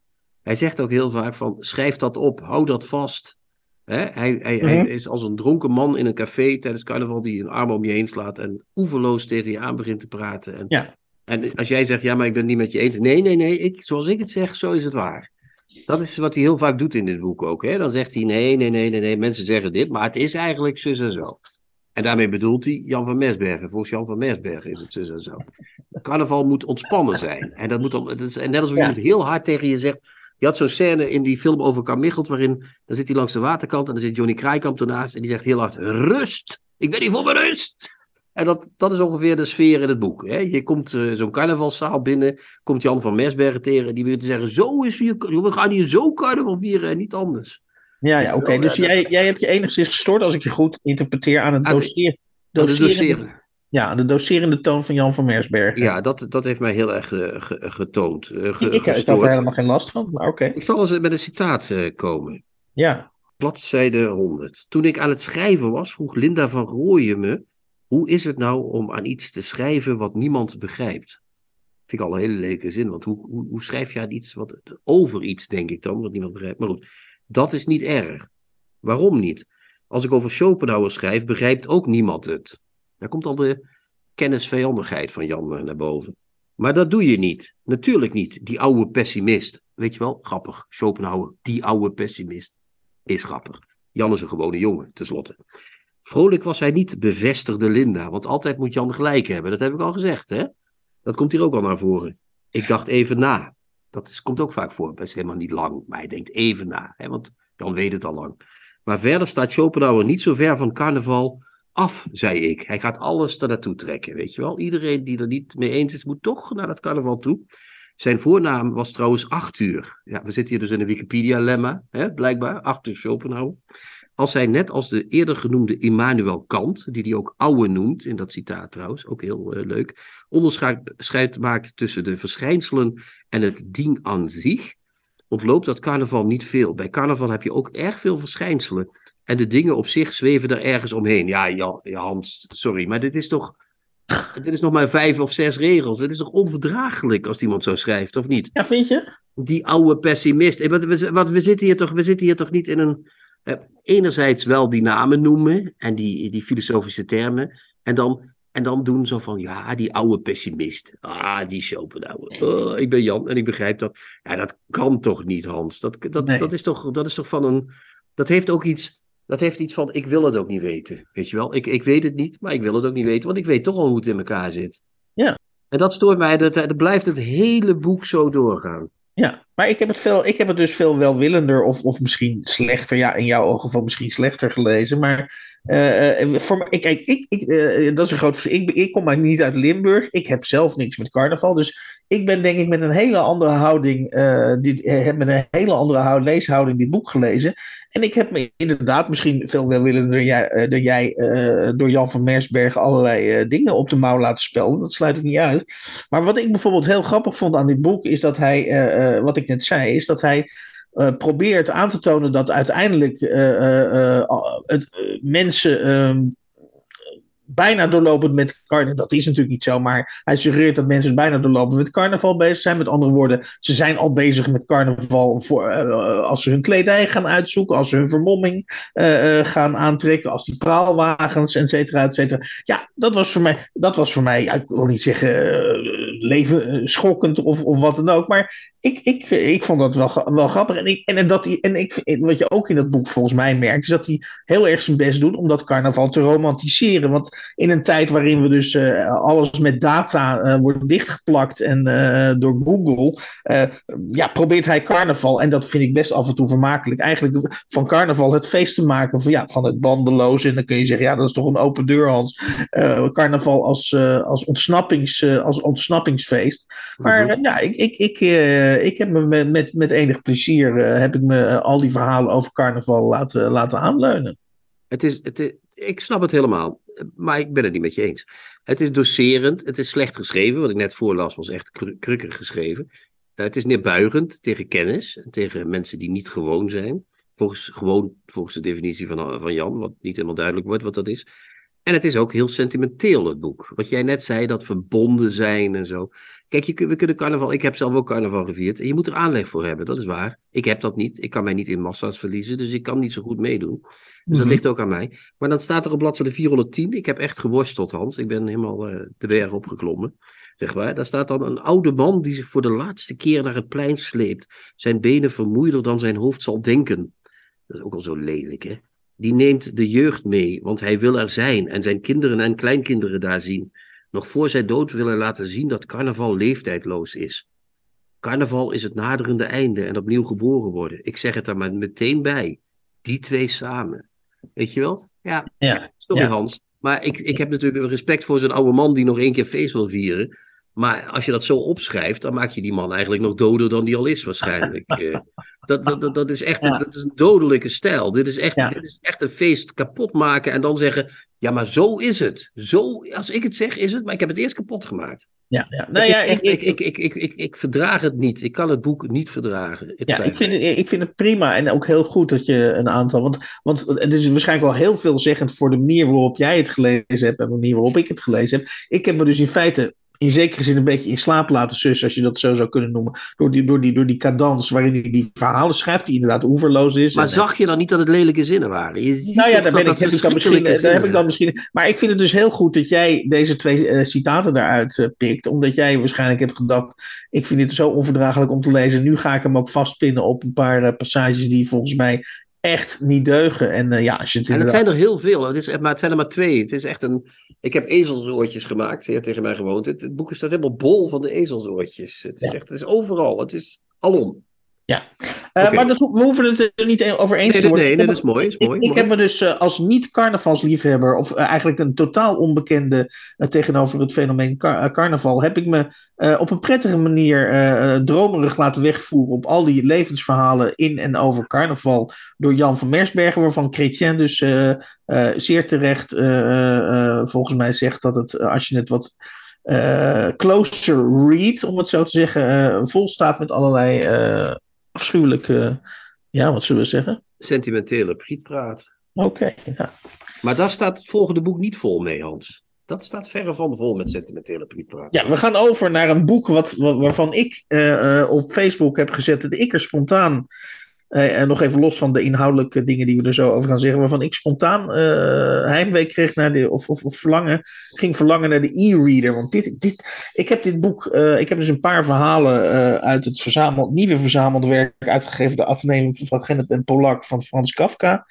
Hij zegt ook heel vaak van, schrijf dat op, hou dat vast. Hè? Hij, hij, Mhm. hij is als een dronken man in een café tijdens carnaval die een arm om je heen slaat en oeverloos tegen je aan begint te praten. En, Ja. en als jij zegt, ja, maar ik ben het niet met je eens. Nee, nee, nee, ik, zoals ik het zeg, zo is het waar. Dat is wat hij heel vaak doet in dit boek ook. Hè? Dan zegt hij, nee, nee, nee, nee, nee, mensen zeggen dit, maar het is eigenlijk zus en zo. En daarmee bedoelt hij Jan van Mersbergen. Volgens Jan van Mersbergen is het zus en zo. Carnaval moet ontspannen zijn. En, dat moet dan, dat is, en net als Ja. iemand heel hard tegen je zegt, je had zo'n scène in die film over Carmichelt, waarin dan zit hij langs de waterkant en dan zit Johnny Kraaikamp ernaast en die zegt heel hard, rust! Ik ben hier voor mijn rust! En dat, dat is ongeveer de sfeer in het boek. Hè? Je komt eh, zo'n carnavalszaal binnen, komt Jan van Mersbergen tegen, die wil te zeggen, zo is hier, we gaan hier zo carnaval vieren en niet anders. Ja, ja oké. Ja, Dus jij, jij hebt je enigszins gestoord, als ik je goed interpreteer, aan het Aan doseer, Ja, de doserende toon van Jan van Mersberg. Ja, dat, dat heeft mij heel erg eh, ge- getoond, eh, ge- ik, gestoord. er helemaal geen last van, maar oké. Ik zal eens met een citaat eh, komen. Ja. Bladzijde 100. Toen ik aan het schrijven was, vroeg Linda van Rooyen me: hoe is het nou om aan iets te schrijven wat niemand begrijpt? Vind ik al een hele lelijke zin, want hoe, hoe, hoe schrijf je aan iets wat, over iets, denk ik dan, wat niemand begrijpt? Maar goed, dat is niet erg. Waarom niet? Als ik over Schopenhauer schrijf, begrijpt ook niemand het. Daar komt al de kennisvijandigheid van Jan eh, naar boven. Maar dat doe je niet. Natuurlijk niet. Die oude pessimist. Weet je wel, grappig. Schopenhauer, die oude pessimist. Is grappig. Jan is een gewone jongen, tenslotte. Vrolijk was hij niet, bevestigde Linda. Want altijd moet Jan gelijk hebben. Dat heb ik al gezegd, hè? Dat komt hier ook al naar voren. Ik dacht even na. Dat komt ook vaak voor. Is helemaal niet lang, maar hij denkt even na. Hè? Want Jan weet het al lang. Maar verder staat Schopenhauer niet zo ver van carnaval af, zei ik. Hij gaat alles er naartoe trekken, weet je wel. Iedereen die er niet mee eens is, moet toch naar dat carnaval toe. Zijn voornaam was trouwens Arthur. Ja, we zitten hier dus in een Wikipedia-lemma, blijkbaar. Arthur Schopenhauer. Als hij net als de eerder genoemde Immanuel Kant, die hij ook ouwe noemt, in dat citaat trouwens, ook heel uh, leuk, onderscheid maakt tussen de verschijnselen en het ding aan zich, ontloopt dat carnaval niet veel. Bij carnaval heb je ook erg veel verschijnselen. En de dingen op zich zweven er ergens omheen. Ja, ja, Hans, sorry, maar dit is toch. Dit is nog maar vijf of zes regels. Het is toch onverdraaglijk als iemand zo schrijft, of niet? Ja, vind je? Die oude pessimist. Wat, we, wat, we, zitten hier toch, we zitten hier toch niet in een. Eh, enerzijds wel die namen noemen en die, die filosofische termen. En dan, en dan doen zo van, ja, die oude pessimist. Ah, die Schopenhauer. Oh, ik ben Jan en ik begrijp dat. Ja, dat kan toch niet, Hans? Dat, dat, dat, is, toch, dat is toch van een. Dat heeft ook iets dat heeft iets van, ik wil het ook niet weten. Weet je wel, ik, ik weet het niet, maar ik wil het ook niet weten, want ik weet toch al hoe het in elkaar zit. Ja. En dat stoort mij, dat, dat blijft het hele boek zo doorgaan. Ja, maar ik heb het, veel, ik heb het dus veel welwillender of, of misschien slechter, ja, in jouw geval misschien slechter gelezen. Maar uh, voor, ik, kijk, ik, ik, uh, dat is een groot. Ik, ik kom maar niet uit Limburg. Ik heb zelf niks met carnaval. Dus ik ben denk ik met een hele andere houding, die, heb met een hele andere houd, leeshouding dit boek gelezen. En ik heb me inderdaad misschien veel welwillender jij, dan jij door Jan van Mersberg allerlei dingen op de mouw laten spelen. Dat sluit ik niet uit. Maar wat ik bijvoorbeeld heel grappig vond aan dit boek, is dat hij, wat ik net zei, is dat hij uh, probeert aan te tonen dat uiteindelijk uh, het, mensen ehm, bijna doorlopend met carnaval. Dat is natuurlijk niet zo, maar hij suggereert dat mensen bijna doorlopend met carnaval bezig zijn. Met andere woorden, ze zijn al bezig met carnaval voor, als ze hun kledij gaan uitzoeken, als ze hun vermomming gaan aantrekken, als die praalwagens, et cetera, et cetera. Ja, dat was voor mij, dat was voor mij, ik wil niet zeggen leven schokkend of, of wat dan ook, maar ik, ik, ik vond dat wel, wel grappig. En, ik, en, dat die, en ik, wat je ook in dat boek volgens mij merkt, is dat hij heel erg zijn best doet om dat carnaval te romantiseren. Want in een tijd waarin we dus uh, alles met data uh, wordt dichtgeplakt en door Google, ja, probeert hij carnaval, en dat vind ik best af en toe vermakelijk, eigenlijk van carnaval het feest te maken van, ja, van het bandeloze. En dan kun je zeggen, ja, dat is toch een open deur, Hans. carnaval als, als, ontsnappings, als ontsnappingsfeest. Maar mm -hmm. ja, ik, ik, ik, ik heb me met, met, met enig plezier heb ik me al die verhalen over carnaval laten, laten aanleunen. Het is, het, ik snap het helemaal, maar ik ben het niet met je eens. Het is doserend, het is slecht geschreven. Wat ik net voorlas was echt krukker geschreven. Het is neerbuigend tegen kennis, tegen mensen die niet gewoon zijn. Volgens, gewoon volgens de definitie van, van Jan, wat niet helemaal duidelijk wordt wat dat is. En het is ook heel sentimenteel, het boek. Wat jij net zei, dat verbonden zijn en zo. Kijk, je, we kunnen carnaval. Ik heb zelf ook carnaval gevierd. En je moet er aanleg voor hebben, dat is waar. Ik heb dat niet. Ik kan mij niet in massa's verliezen, dus ik kan niet zo goed meedoen. Dus dat mhm. ligt ook aan mij. Maar dan staat er op bladzijde 410. Ik heb echt geworsteld, Hans. Ik ben helemaal uh, de berg opgeklommen. Zeg maar. Daar staat dan een oude man die zich voor de laatste keer naar het plein sleept. Zijn benen vermoeider dan zijn hoofd zal denken. Dat is ook al zo lelijk, hè? Die neemt de jeugd mee, want hij wil er zijn en zijn kinderen en kleinkinderen daar zien. Nog voor zij dood willen laten zien dat carnaval leeftijdloos is. Carnaval is het naderende einde en opnieuw geboren worden. Ik zeg het er maar meteen bij. Die twee samen. Weet je wel? Ja, ja. sorry Hans. Maar ik, ik heb natuurlijk respect voor zo'n oude man die nog één keer feest wil vieren. Maar als je dat zo opschrijft, dan maak je die man eigenlijk nog doder dan die al is waarschijnlijk. Eh, dat, dat, dat, is echt een, dat is een dodelijke stijl. Dit is, echt, dit is echt een feest kapot maken en dan zeggen... Ja, maar zo is het. Zo, als ik het zeg, is het. Maar ik heb het eerst kapot gemaakt. Ja, ja. Nou ja, echt, ik, ik, ik, ik, ik, ik, verdraag het niet. Ik kan het boek niet verdragen. Het ja, ik vind, het, ik vind het prima en ook heel goed dat je een aantal. Want, want het is waarschijnlijk wel heel veelzeggend voor de manier waarop jij het gelezen hebt en de manier waarop ik het gelezen heb. Ik heb me dus in feite in zekere zin een beetje in slaap laten sussen, als je dat zo zou kunnen noemen. Door die, door die, door die cadans waarin hij die verhalen schrijft, die inderdaad oeverloos is. Maar En- zag je dan niet dat het lelijke zinnen waren? Je nou ja, daar, ben ik, heb ik dan misschien, daar heb ik dan misschien. Maar ik vind het dus heel goed dat jij deze twee eh, citaten daaruit eh, pikt. Omdat jij waarschijnlijk hebt gedacht. Ik vind dit zo onverdraaglijk om te lezen. Nu ga ik hem ook vastpinnen op een paar eh, passages die volgens mij echt niet deugen. En eh, ja, als je het En het inderdaad- zijn er heel veel. Het is, maar het zijn er maar twee. Het is echt een. Ik heb ezelsoortjes gemaakt. Hebt tegen mij gewoond. Het, het boek staat helemaal bol van de ezelsoortjes. Het is, Ja. echt, het is overal. Het is alom. Eh, Oké. Maar dat, we hoeven het er niet over eens Nee, te worden. nee, nee, dat is mooi. Is mooi, Ik, ik mooi. heb me dus eh, als niet-carnavalsliefhebber, of eh, eigenlijk een totaal onbekende eh, tegenover het fenomeen car- eh, carnaval, heb ik me eh, op een prettige manier eh, eh, dromerig laten wegvoeren op al die levensverhalen in en over carnaval door Jan van Mersbergen, waarvan Chrétien dus eh, eh, zeer terecht eh, eh, eh, volgens mij zegt dat het, eh, als je het wat eh, closer read, om het zo te zeggen, eh, vol staat met allerlei eh, afschuwelijke, ja, wat zullen we zeggen? Sentimentele prietpraat. Oké, ja. Maar daar staat het volgende boek niet vol mee, Hans. Dat staat verre van vol met sentimentele prietpraat. Ja, we gaan over naar een boek wat, wat- waarvan ik eh, eh, op Facebook heb gezet dat ik er spontaan, eh, en nog even los van de inhoudelijke dingen die we er zo over gaan zeggen, waarvan ik spontaan eh, heimwee kreeg naar de, of, of, verlangen, ging verlangen naar de e-reader. Want dit, dit, ik heb dit boek, eh, ik heb dus een paar verhalen eh, uit het verzameld, nieuwe verzameld werk uitgegeven, de Atheneum van Genep en Polak van Frans Kafka.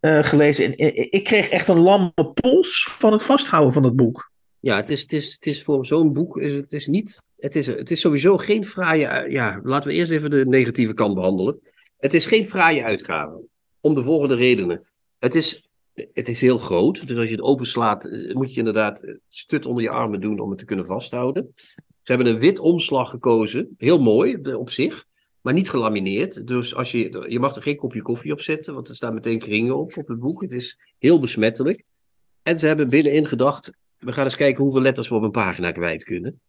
eh, gelezen. En eh, ik kreeg echt een lamme pols van het vasthouden van het boek. Ja, het is, het is, het is voor zo'n boek. Het, is niet, het, is, het is sowieso geen fraaie. Ja, laten we eerst even de negatieve kant behandelen. Het is geen fraaie uitgave. Om de volgende redenen. Het is, het is heel groot. Dus als je het openslaat, eh, moet je inderdaad eh, stut onder je armen doen om het te kunnen vasthouden. Ze hebben een wit omslag gekozen. Heel mooi eh, op zich. Maar niet gelamineerd. Dus als je, je mag er geen kopje koffie op zetten. Want er staan meteen kringen op op het boek. Het is heel besmettelijk. En ze hebben binnenin gedacht. We gaan eens kijken hoeveel letters we op een pagina kwijt kunnen.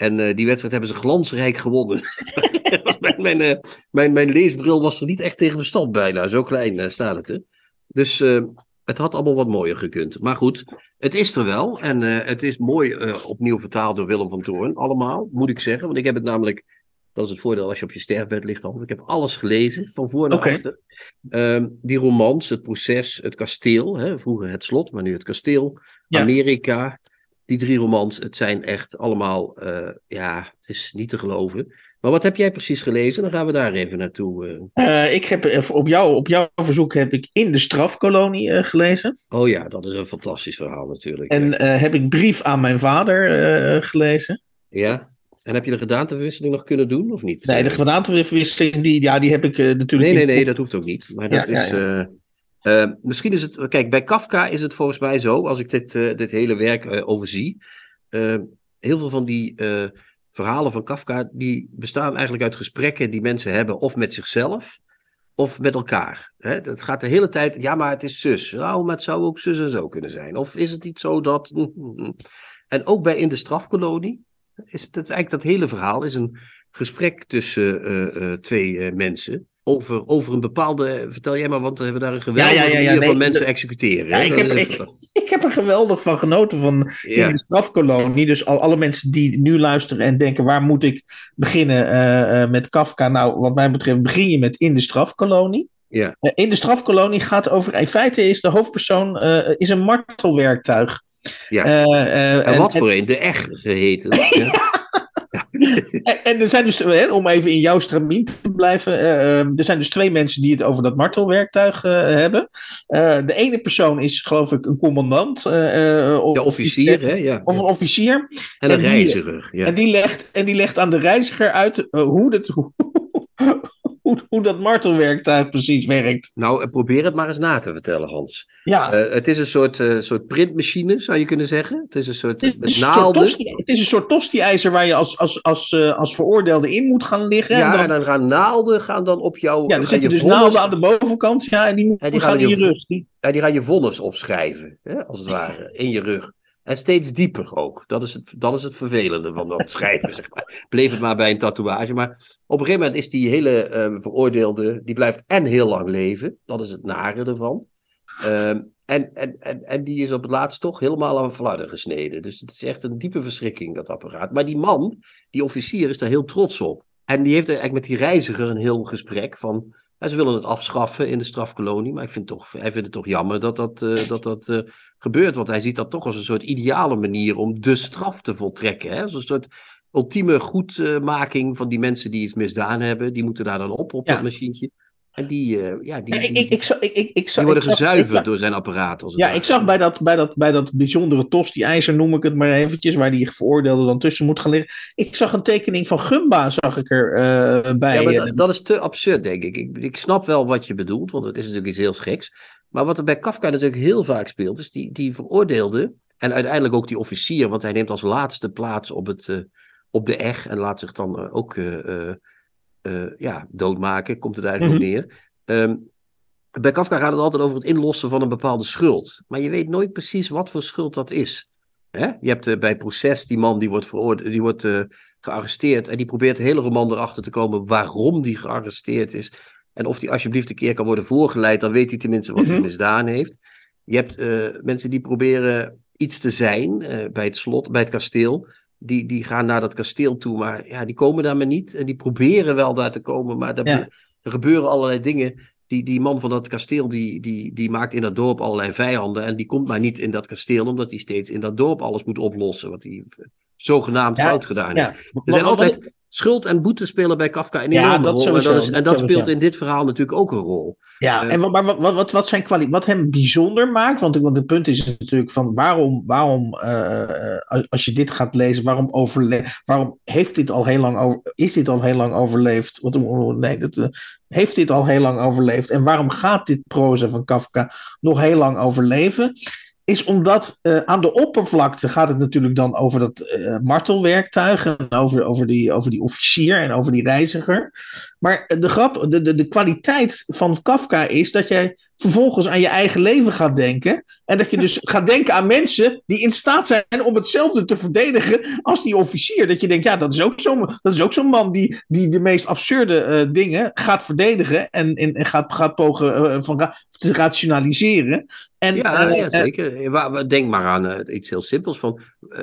En eh, die wedstrijd hebben ze glansrijk gewonnen. mijn, mijn, eh, mijn, mijn leesbril was er niet echt tegen bestand bijna. Zo klein eh, staat het. Hè? Dus het had allemaal wat mooier gekund. Maar goed, het is er wel. En het is mooi opnieuw vertaald door Willem van Toorn. Allemaal, moet ik zeggen. Want ik heb het namelijk... Dat is het voordeel als je op je sterfbed ligt. Al. Ik heb alles gelezen, van voor naar achter. Ehm, die romans, het proces, het kasteel. Hè? Vroeger het slot, maar nu het kasteel. Ja. Amerika. Die drie romans, het zijn echt allemaal... eh, ja, het is niet te geloven. Maar wat heb jij precies gelezen? Dan gaan we daar even naartoe. eh. Eh, ik heb op, jou, op jouw verzoek heb ik In de Strafkolonie gelezen. Oh ja, dat is een fantastisch verhaal natuurlijk. En heb ik Brief aan mijn vader gelezen. Ja? En heb je de gedaanteverwisseling nog kunnen doen, of niet? Nee, de gedaanteverwisseling, die, ja, die heb ik natuurlijk... Nee, nee, nee, dat hoeft ook niet. Maar dat Ja, is. Eh, misschien is het. Kijk, bij Kafka is het volgens mij zo, als ik dit, eh, dit hele werk eh, overzie. eh, heel veel van die eh, verhalen van Kafka, die bestaan eigenlijk uit gesprekken die mensen hebben, of met zichzelf, of met elkaar. Hè? Dat gaat de hele tijd. Ja, maar het is zus. Nou, maar het zou ook zus en zo kunnen zijn. Of is het niet zo dat. En ook bij In de Strafkolonie. Is het, eigenlijk dat hele verhaal is een gesprek tussen twee mensen. Over, over een bepaalde. Vertel jij maar, want we hebben daar een geweldige Ja, ja, ja, ja, manier nee, van mensen executeren. Ja, ik, heb, ik, ik heb er geweldig van genoten van. In de Strafkolonie. Dus al, alle mensen die nu luisteren en denken, waar moet ik beginnen eh, eh, met Kafka? Nou, wat mij betreft begin je met In de Strafkolonie. Ja. Eh, in de Strafkolonie gaat over, in feite is de hoofdpersoon is een martelwerktuig. Ja. En wat voor een? De echt geheten. Ja. En, en er zijn dus, hè, om even in jouw stramien te blijven, eh, eh, er zijn dus twee mensen die het over dat martelwerktuig eh, hebben. Eh, de ene persoon is, geloof ik, een commandant. of, De officier, hè? Ja. Of een officier. En een die- reiziger. Ja. En, die legt, en die legt aan de reiziger uit hoe, dat, hoe, hoe dat martelwerktuig precies werkt. Nou, eh, probeer het maar eens na te vertellen, Hans. Ja, Eh, het is een soort, eh, soort printmachine, zou je kunnen zeggen. Het is een soort het, is soort naalden. tosti, het is een soort tosti-ijzer waar je als, als, als, als veroordeelde in moet gaan liggen. Ja, en dan, en dan gaan naalden gaan dan op jou. ja, er zitten je dus vonnis- naalden aan de bovenkant. Ja, en die moeten En die gaan gaan in je je rug. Die, Ja, die gaan je vonnis opschrijven, hè, als het ware, in je rug. En steeds dieper ook. Dat is het, dat is het vervelende van dat schrijven, zeg maar. Bleef het maar bij een tatoeage. Maar op een gegeven moment is die hele eh, veroordeelde, die blijft en heel lang leven. Dat is het nare ervan. Ehm, En, en, en, en die is op het laatst toch helemaal aan flarden gesneden. Dus het is echt een diepe verschrikking, dat apparaat. Maar die man, die officier, is daar heel trots op. En die heeft eigenlijk met die reiziger een heel gesprek van... Ze willen het afschaffen in de strafkolonie, maar ik vind toch, hij vindt het toch jammer dat dat, uh, dat, dat uh, gebeurt. Want hij ziet dat toch als een soort ideale manier om de straf te voltrekken. Hè? Als een soort ultieme goedmaking van die mensen die iets misdaan hebben. Die moeten daar dan op, op ja. dat machientje. En die, uh, ja, die, ik, ik, ik, ik, die worden gezuiverd door zijn apparaat. Als ja, ik zag bij dat, bij, dat, bij dat bijzondere tosti ijzer, noem ik het maar eventjes, waar die veroordeelde dan tussen moet gaan liggen. Ik zag een tekening van Gumba, zag ik er uh, bij. Ja, maar dat, dat, is te absurd, denk ik. ik. Ik snap wel wat je bedoelt, want het is natuurlijk iets heel geks. Maar wat er bij Kafka natuurlijk heel vaak speelt, is die, die veroordeelde, en uiteindelijk ook die officier, want hij neemt als laatste plaats op, het, uh, op de eg en laat zich dan ook uh, ja, doodmaken, komt het eigenlijk mm -hmm. op neer. Um, bij Kafka gaat het altijd over het inlossen van een bepaalde schuld. Maar je weet nooit precies wat voor schuld dat is. Hè? Je hebt uh, bij proces die man die wordt, veroordeeld, die wordt uh, gearresteerd. En die probeert de hele roman erachter te komen waarom die gearresteerd is. En of die alsjeblieft een keer kan worden voorgeleid. Dan weet hij tenminste wat mm -hmm. hij misdaan heeft. Je hebt mensen die proberen iets te zijn bij het slot, bij het kasteel die, die gaan naar dat kasteel toe, maar ja, die komen daar maar niet. En die proberen wel daar te komen, maar daar, ja. er gebeuren allerlei dingen. Die, die man van dat kasteel, die, die, die maakt in dat dorp allerlei vijanden. En die komt maar niet in dat kasteel, omdat hij steeds in dat dorp alles moet oplossen. Wat hij zogenaamd ja, fout gedaan heeft. Ja. Er zijn altijd schuld en boete spelen bij Kafka een ja, rol. En dat, is, en dat speelt in dit verhaal natuurlijk ook een rol. Ja, uh, en wat, maar wat, wat, wat, zijn kwali wat hem bijzonder maakt, want, want het punt is natuurlijk van waarom, waarom uh, als je dit gaat lezen, waarom, overle waarom heeft dit al heel lang over, is dit al heel lang overleefd? Wat, nee, dat, uh, heeft dit al heel lang overleefd? En waarom gaat dit proza van Kafka nog heel lang overleven? Is omdat uh, aan de oppervlakte gaat het natuurlijk dan over dat uh, martelwerktuig en over, over, die, over die officier en over die reiziger. Maar de grap, de, de, de kwaliteit van Kafka is dat jij vervolgens aan je eigen leven gaat denken. En dat je dus gaat denken aan mensen die in staat zijn om hetzelfde te verdedigen als die officier. Dat je denkt, ja, dat is ook zo'n zo man die, die de meest absurde uh, dingen gaat verdedigen en, en, en gaat, gaat pogen uh, van, te rationaliseren. En, ja, uh, ja, zeker. Denk maar aan iets heel simpels van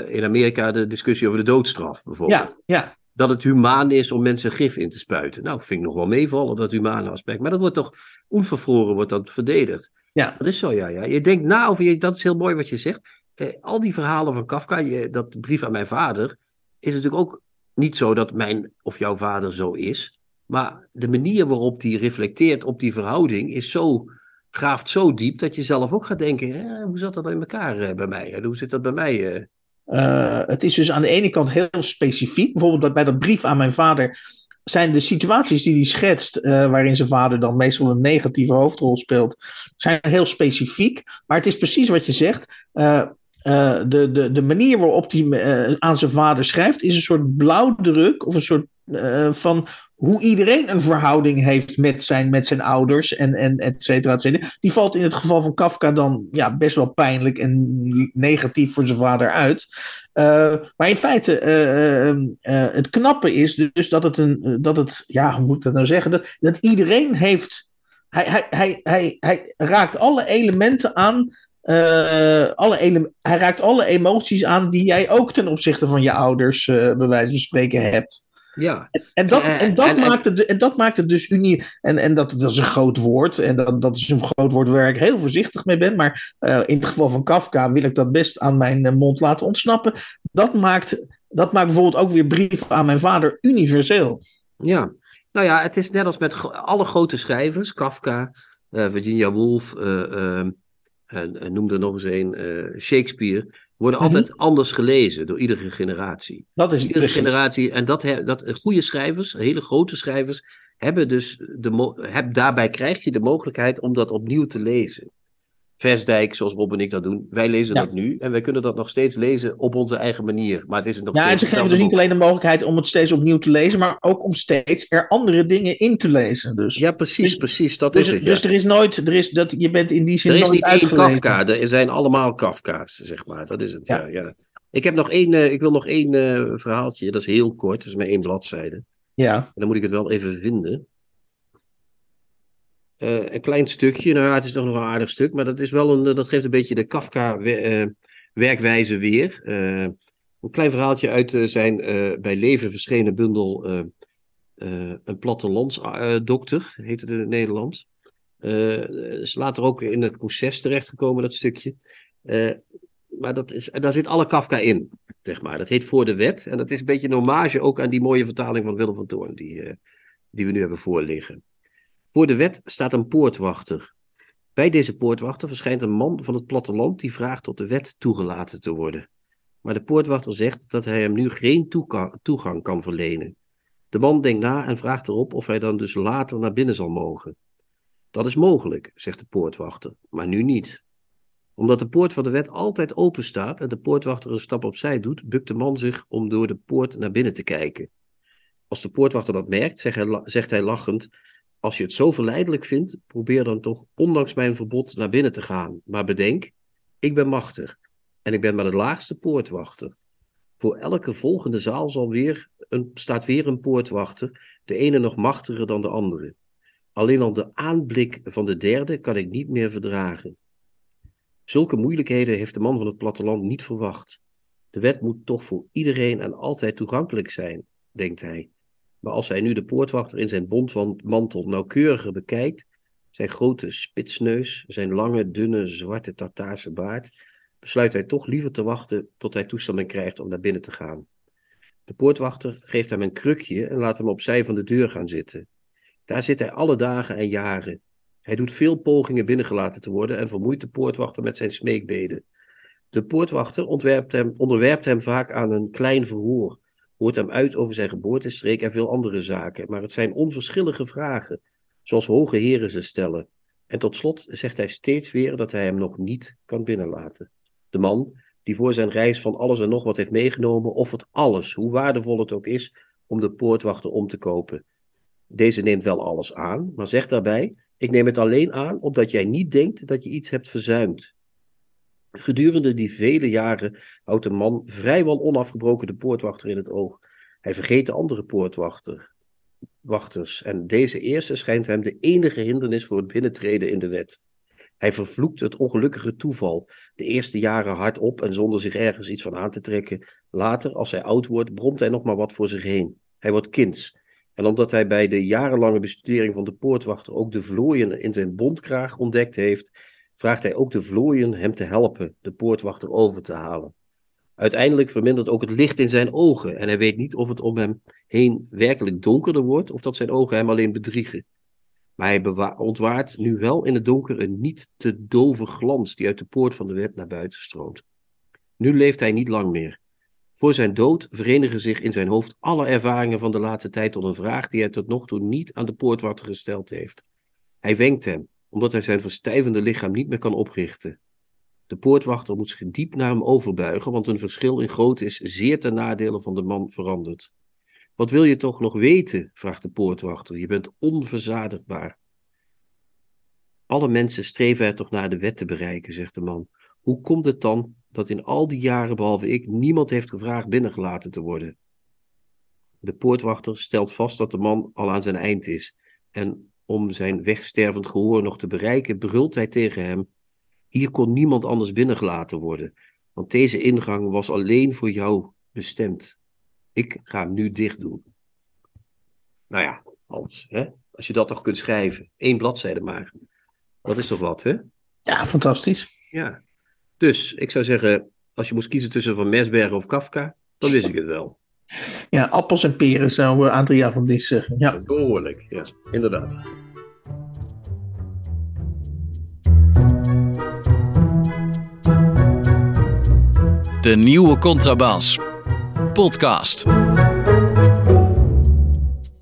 in Amerika de discussie over de doodstraf bijvoorbeeld. Ja, ja dat het humaan is om mensen gif in te spuiten. Nou, vind ik nog wel meevallen, dat humane aspect. Maar dat wordt toch onvervroren wordt dat verdedigd. Ja. Dat is zo, ja. ja. Je denkt na over je, dat is heel mooi wat je zegt. Eh, al die verhalen van Kafka, je, dat brief aan mijn vader, is natuurlijk ook niet zo dat mijn of jouw vader zo is. Maar de manier waarop die reflecteert op die verhouding is zo, graaft zo diep dat je zelf ook gaat denken, eh, hoe zat dat in elkaar uh, bij mij? Hoe zit dat bij mij? Uh, het is dus aan de ene kant heel specifiek. Bijvoorbeeld bij dat brief aan mijn vader zijn de situaties die hij schetst, uh, waarin zijn vader dan meestal een negatieve hoofdrol speelt, zijn heel specifiek. Maar het is precies wat je zegt. Uh, de, de, de manier waarop hij aan zijn vader schrijft, is een soort blauwdruk of een soort van hoe iedereen een verhouding heeft met zijn, met zijn ouders en, en et cetera, et cetera. Die valt in het geval van Kafka dan ja, best wel pijnlijk en negatief voor zijn vader uit. Uh, maar in feite, uh, uh, het knappe is dus dat het een, dat het, ja, hoe moet ik dat nou zeggen, dat, dat iedereen heeft, hij, hij, hij, hij, hij raakt alle elementen aan alle hij raakt alle emoties aan die jij ook ten opzichte van je ouders, uh, bij wijze van spreken, hebt. Ja. En, en dat, en, dat en, maakt het, en dat maakt het dus uniek. En, en dat, dat is een groot woord. En dat, dat is een groot woord waar ik heel voorzichtig mee ben. Maar uh, in het geval van Kafka wil ik dat best aan mijn mond laten ontsnappen. Dat maakt, dat maakt bijvoorbeeld ook weer brief aan mijn vader universeel. Ja, nou ja, het is net als met alle grote schrijvers. Kafka, uh, Virginia Woolf, uh, noem er nog eens een, Shakespeare worden altijd mm-hmm. anders gelezen door iedere generatie. Dat is iedere precies. generatie. En dat, dat goede schrijvers, hele grote schrijvers, hebben dus de, heb, daarbij krijg je de mogelijkheid om dat opnieuw te lezen. Versdijk, zoals Bob en ik dat doen. Wij lezen ja. dat nu en wij kunnen dat nog steeds lezen op onze eigen manier. Maar het is nog ja, en ze geven dus niet alleen de mogelijkheid om het steeds opnieuw te lezen, maar ook om steeds er andere dingen in te lezen. Dus. Ja, precies, dus, precies. Dat dus, is het, ja. dus er is nooit, er is dat, je bent in die zin Er is niet één Kafka, er zijn allemaal Kafka's, zeg maar. Dat is het, ja. ja, ja. Ik, heb nog één, uh, ik wil nog één uh, verhaaltje, dat is heel kort, dat is maar één bladzijde. Ja. En dan moet ik het wel even vinden. Eh, een klein stukje, nou ja, het is toch nog een aardig stuk, maar dat, is wel een, dat geeft een beetje de Kafka-werkwijze weer. Uh, een klein verhaaltje uit zijn bij Leven verschenen bundel Een plattelandsdokter, heette het in het Nederlands. is later ook in het proces terechtgekomen, dat stukje. maar dat is, daar zit alle Kafka in, zeg maar. Dat heet Voor de Wet. En dat is een beetje een hommage ook aan die mooie vertaling van Willem van Toorn, die, die we nu hebben voorliggen. Voor de wet staat een poortwachter. Bij deze poortwachter verschijnt een man van het platteland die vraagt tot de wet toegelaten te worden. Maar de poortwachter zegt dat hij hem nu geen toegang kan verlenen. De man denkt na en vraagt erop of hij dan dus later naar binnen zal mogen. Dat is mogelijk, zegt de poortwachter, maar nu niet. Omdat de poort van de wet altijd open staat en de poortwachter een stap opzij doet, bukt de man zich om door de poort naar binnen te kijken. Als de poortwachter dat merkt, zegt hij, zegt hij lachend: als je het zo verleidelijk vindt, probeer dan toch ondanks mijn verbod naar binnen te gaan. Maar bedenk, ik ben machtig en ik ben maar de laagste poortwachter. Voor elke volgende zaal zal weer een, staat weer een poortwachter, de ene nog machtiger dan de andere. Alleen al de aanblik van de derde kan ik niet meer verdragen. Zulke moeilijkheden heeft de man van het platteland niet verwacht. De wet moet toch voor iedereen en altijd toegankelijk zijn, denkt hij. Maar als hij nu de poortwachter in zijn bondmantel nauwkeuriger bekijkt, zijn grote spitsneus, zijn lange, dunne, zwarte Tartaarse baard, besluit hij toch liever te wachten tot hij toestemming krijgt om naar binnen te gaan. De poortwachter geeft hem een krukje en laat hem opzij van de deur gaan zitten. Daar zit hij alle dagen en jaren. Hij doet veel pogingen binnengelaten te worden en vermoeit de poortwachter met zijn smeekbeden. De poortwachter hem, onderwerpt hem vaak aan een klein verhoor, hoort hem uit over zijn geboortestreek en veel andere zaken. Maar het zijn onverschillige vragen, zoals hoge heren ze stellen. En tot slot zegt hij steeds weer dat hij hem nog niet kan binnenlaten. De man, die voor zijn reis van alles en nog wat heeft meegenomen, offert alles, hoe waardevol het ook is, om de poortwachter om te kopen. Deze neemt wel alles aan, maar zegt daarbij: Ik neem het alleen aan omdat jij niet denkt dat je iets hebt verzuimd. Gedurende die vele jaren houdt de man vrijwel onafgebroken de poortwachter in het oog. Hij vergeet de andere poortwachters en deze eerste schijnt hem de enige hindernis voor het binnentreden in de wet. Hij vervloekt het ongelukkige toeval, de eerste jaren hardop en zonder zich ergens iets van aan te trekken. Later, als hij oud wordt, bromt hij nog maar wat voor zich heen. Hij wordt kinds. En omdat hij bij de jarenlange bestudering van de poortwachter ook de vlooien in zijn bondkraag ontdekt heeft, vraagt hij ook de vlooien hem te helpen de poortwachter over te halen. Uiteindelijk vermindert ook het licht in zijn ogen en hij weet niet of het om hem heen werkelijk donkerder wordt of dat zijn ogen hem alleen bedriegen. Maar hij ontwaart nu wel in het donker een niet te dove glans die uit de poort van de wet naar buiten stroomt. Nu leeft hij niet lang meer. Voor zijn dood verenigen zich in zijn hoofd alle ervaringen van de laatste tijd tot een vraag die hij tot nog toe niet aan de poortwachter gesteld heeft. Hij wenkt hem, omdat hij zijn verstijvende lichaam niet meer kan oprichten. De poortwachter moet zich diep naar hem overbuigen, want een verschil in grootte is zeer ten nadele van de man veranderd. Wat wil je toch nog weten? vraagt de poortwachter. Je bent onverzadigbaar. Alle mensen streven er toch naar de wet te bereiken, zegt de man. Hoe komt het dan dat in al die jaren, behalve ik, niemand heeft gevraagd binnengelaten te worden? De poortwachter stelt vast dat de man al aan zijn eind is en om zijn wegstervend gehoor nog te bereiken, brult hij tegen hem: Hier kon niemand anders binnengelaten worden, want deze ingang was alleen voor jou bestemd. Ik ga hem nu dicht doen. Nou ja, Hans, hè? als je dat toch kunt schrijven, één bladzijde maar. Dat is toch wat, hè? Ja, fantastisch. Ja. Dus ik zou zeggen, als je moest kiezen tussen Van Mersbergen of Kafka, dan wist ik het wel. Ja, appels en peren zou uh, Adria van Dis zeggen. Ja. Behoorlijk, ja, inderdaad. De nieuwe Contrabas. Podcast.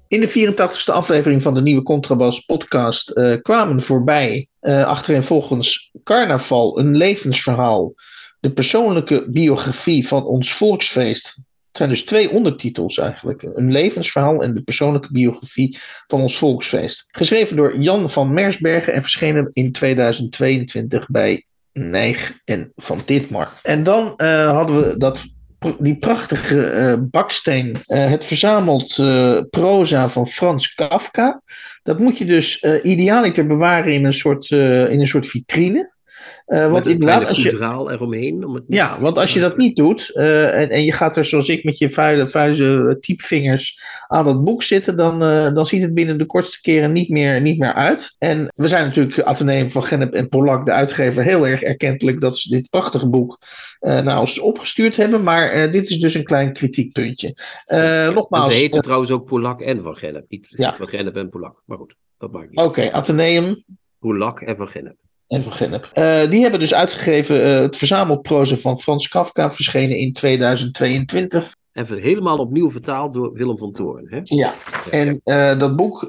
In de 84ste aflevering van de nieuwe Contrabas podcast uh, kwamen voorbij, uh, achterin volgens Carnaval, een levensverhaal. De persoonlijke biografie van ons volksfeest. Het zijn dus twee ondertitels eigenlijk. Een levensverhaal en de persoonlijke biografie van ons volksfeest. Geschreven door Jan van Mersbergen en verschenen in 2022 bij Nijg en Van Ditmar. En dan uh, hadden we dat die prachtige uh, baksteen. Uh, het verzamelt uh, proza van Frans Kafka. Dat moet je dus idealiter bewaren in een soort, in een soort vitrine. Uh, want inderdaad, als je. eromheen. Om het ja, want als je dat niet doet. Uh, en, en je gaat er zoals ik met je vuile, vuile typevingers aan dat boek zitten. Dan, uh, dan ziet het binnen de kortste keren niet meer, niet meer uit. En we zijn natuurlijk Atheneum van Gennep en Polak, de uitgever, heel erg erkentelijk dat ze dit prachtige boek naar ons opgestuurd hebben. Maar dit is dus een klein kritiekpuntje. nogmaals. En ze heten trouwens ook Polak en van Gennep. Niet ja. van Gennep en Polak. Maar goed, dat maakt niet. Oké, okay, Atheneum. Polak en van Gennep en van Gennep. Uh, die hebben dus uitgegeven uh, het verzamelproza van Frans Kafka, verschenen in 2022. En helemaal opnieuw vertaald door Willem van Toorn. Hè? Ja, en uh, dat boek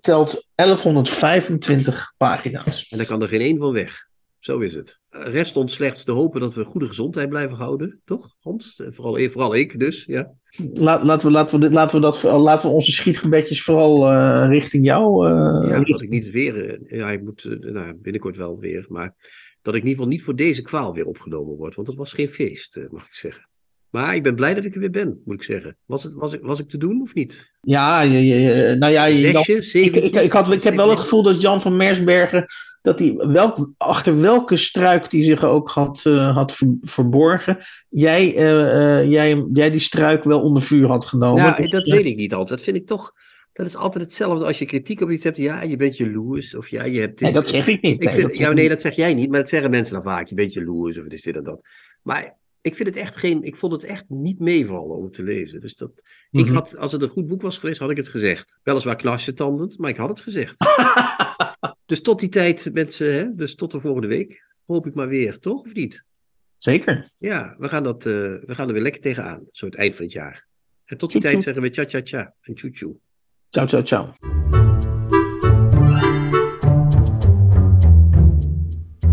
telt 1125 pagina's. En daar kan er geen één van weg. Zo is het. Rest ons slechts te hopen dat we goede gezondheid blijven houden, toch, Hans? Vooral, vooral ik dus, ja. Laat, laten, we, laten, we dit, laten, we dat, laten we onze schietgebedjes vooral uh, richting jou. Uh, ja, dat ik niet weer. Ja, ik moet nou, binnenkort wel weer. Maar dat ik in ieder geval niet voor deze kwaal weer opgenomen word. Want dat was geen feest, mag ik zeggen. Maar ik ben blij dat ik er weer ben, moet ik zeggen. Was, het, was, ik, was ik te doen of niet? Ja, je, je, nou ja. Zesje, ik, ik, ik, had, ik heb wel het gevoel dat Jan van Mersbergen dat hij welk, achter welke struik die zich ook had, uh, had verborgen, jij, uh, jij, jij die struik wel onder vuur had genomen. Ja, dus, dat weet ik niet altijd. Dat vind ik toch. Dat is altijd hetzelfde als je kritiek op iets hebt. Ja, je bent jaloers. Of ja, je hebt. Nee, dat zeg ik niet. Ik vind, ja, nee, dat zeg jij niet. Maar dat zeggen mensen dan vaak. Je bent jaloers of het is dit en dat. Maar ik vind het echt geen. Ik vond het echt niet meevallen om het te lezen. Dus dat. Ik mhm. had, als het een goed boek was geweest, had ik het gezegd. Weliswaar knasjetandend, maar ik had het gezegd. Dus tot die tijd, mensen, hè? dus tot de volgende week. Hoop ik maar weer, toch? Of niet? Zeker. Ja, we gaan, dat, uh, we gaan er weer lekker tegenaan, zo het eind van het jaar. En tot die tijd zeggen we tja tja tja en tjoe tjoe. Ciao ciao ciao.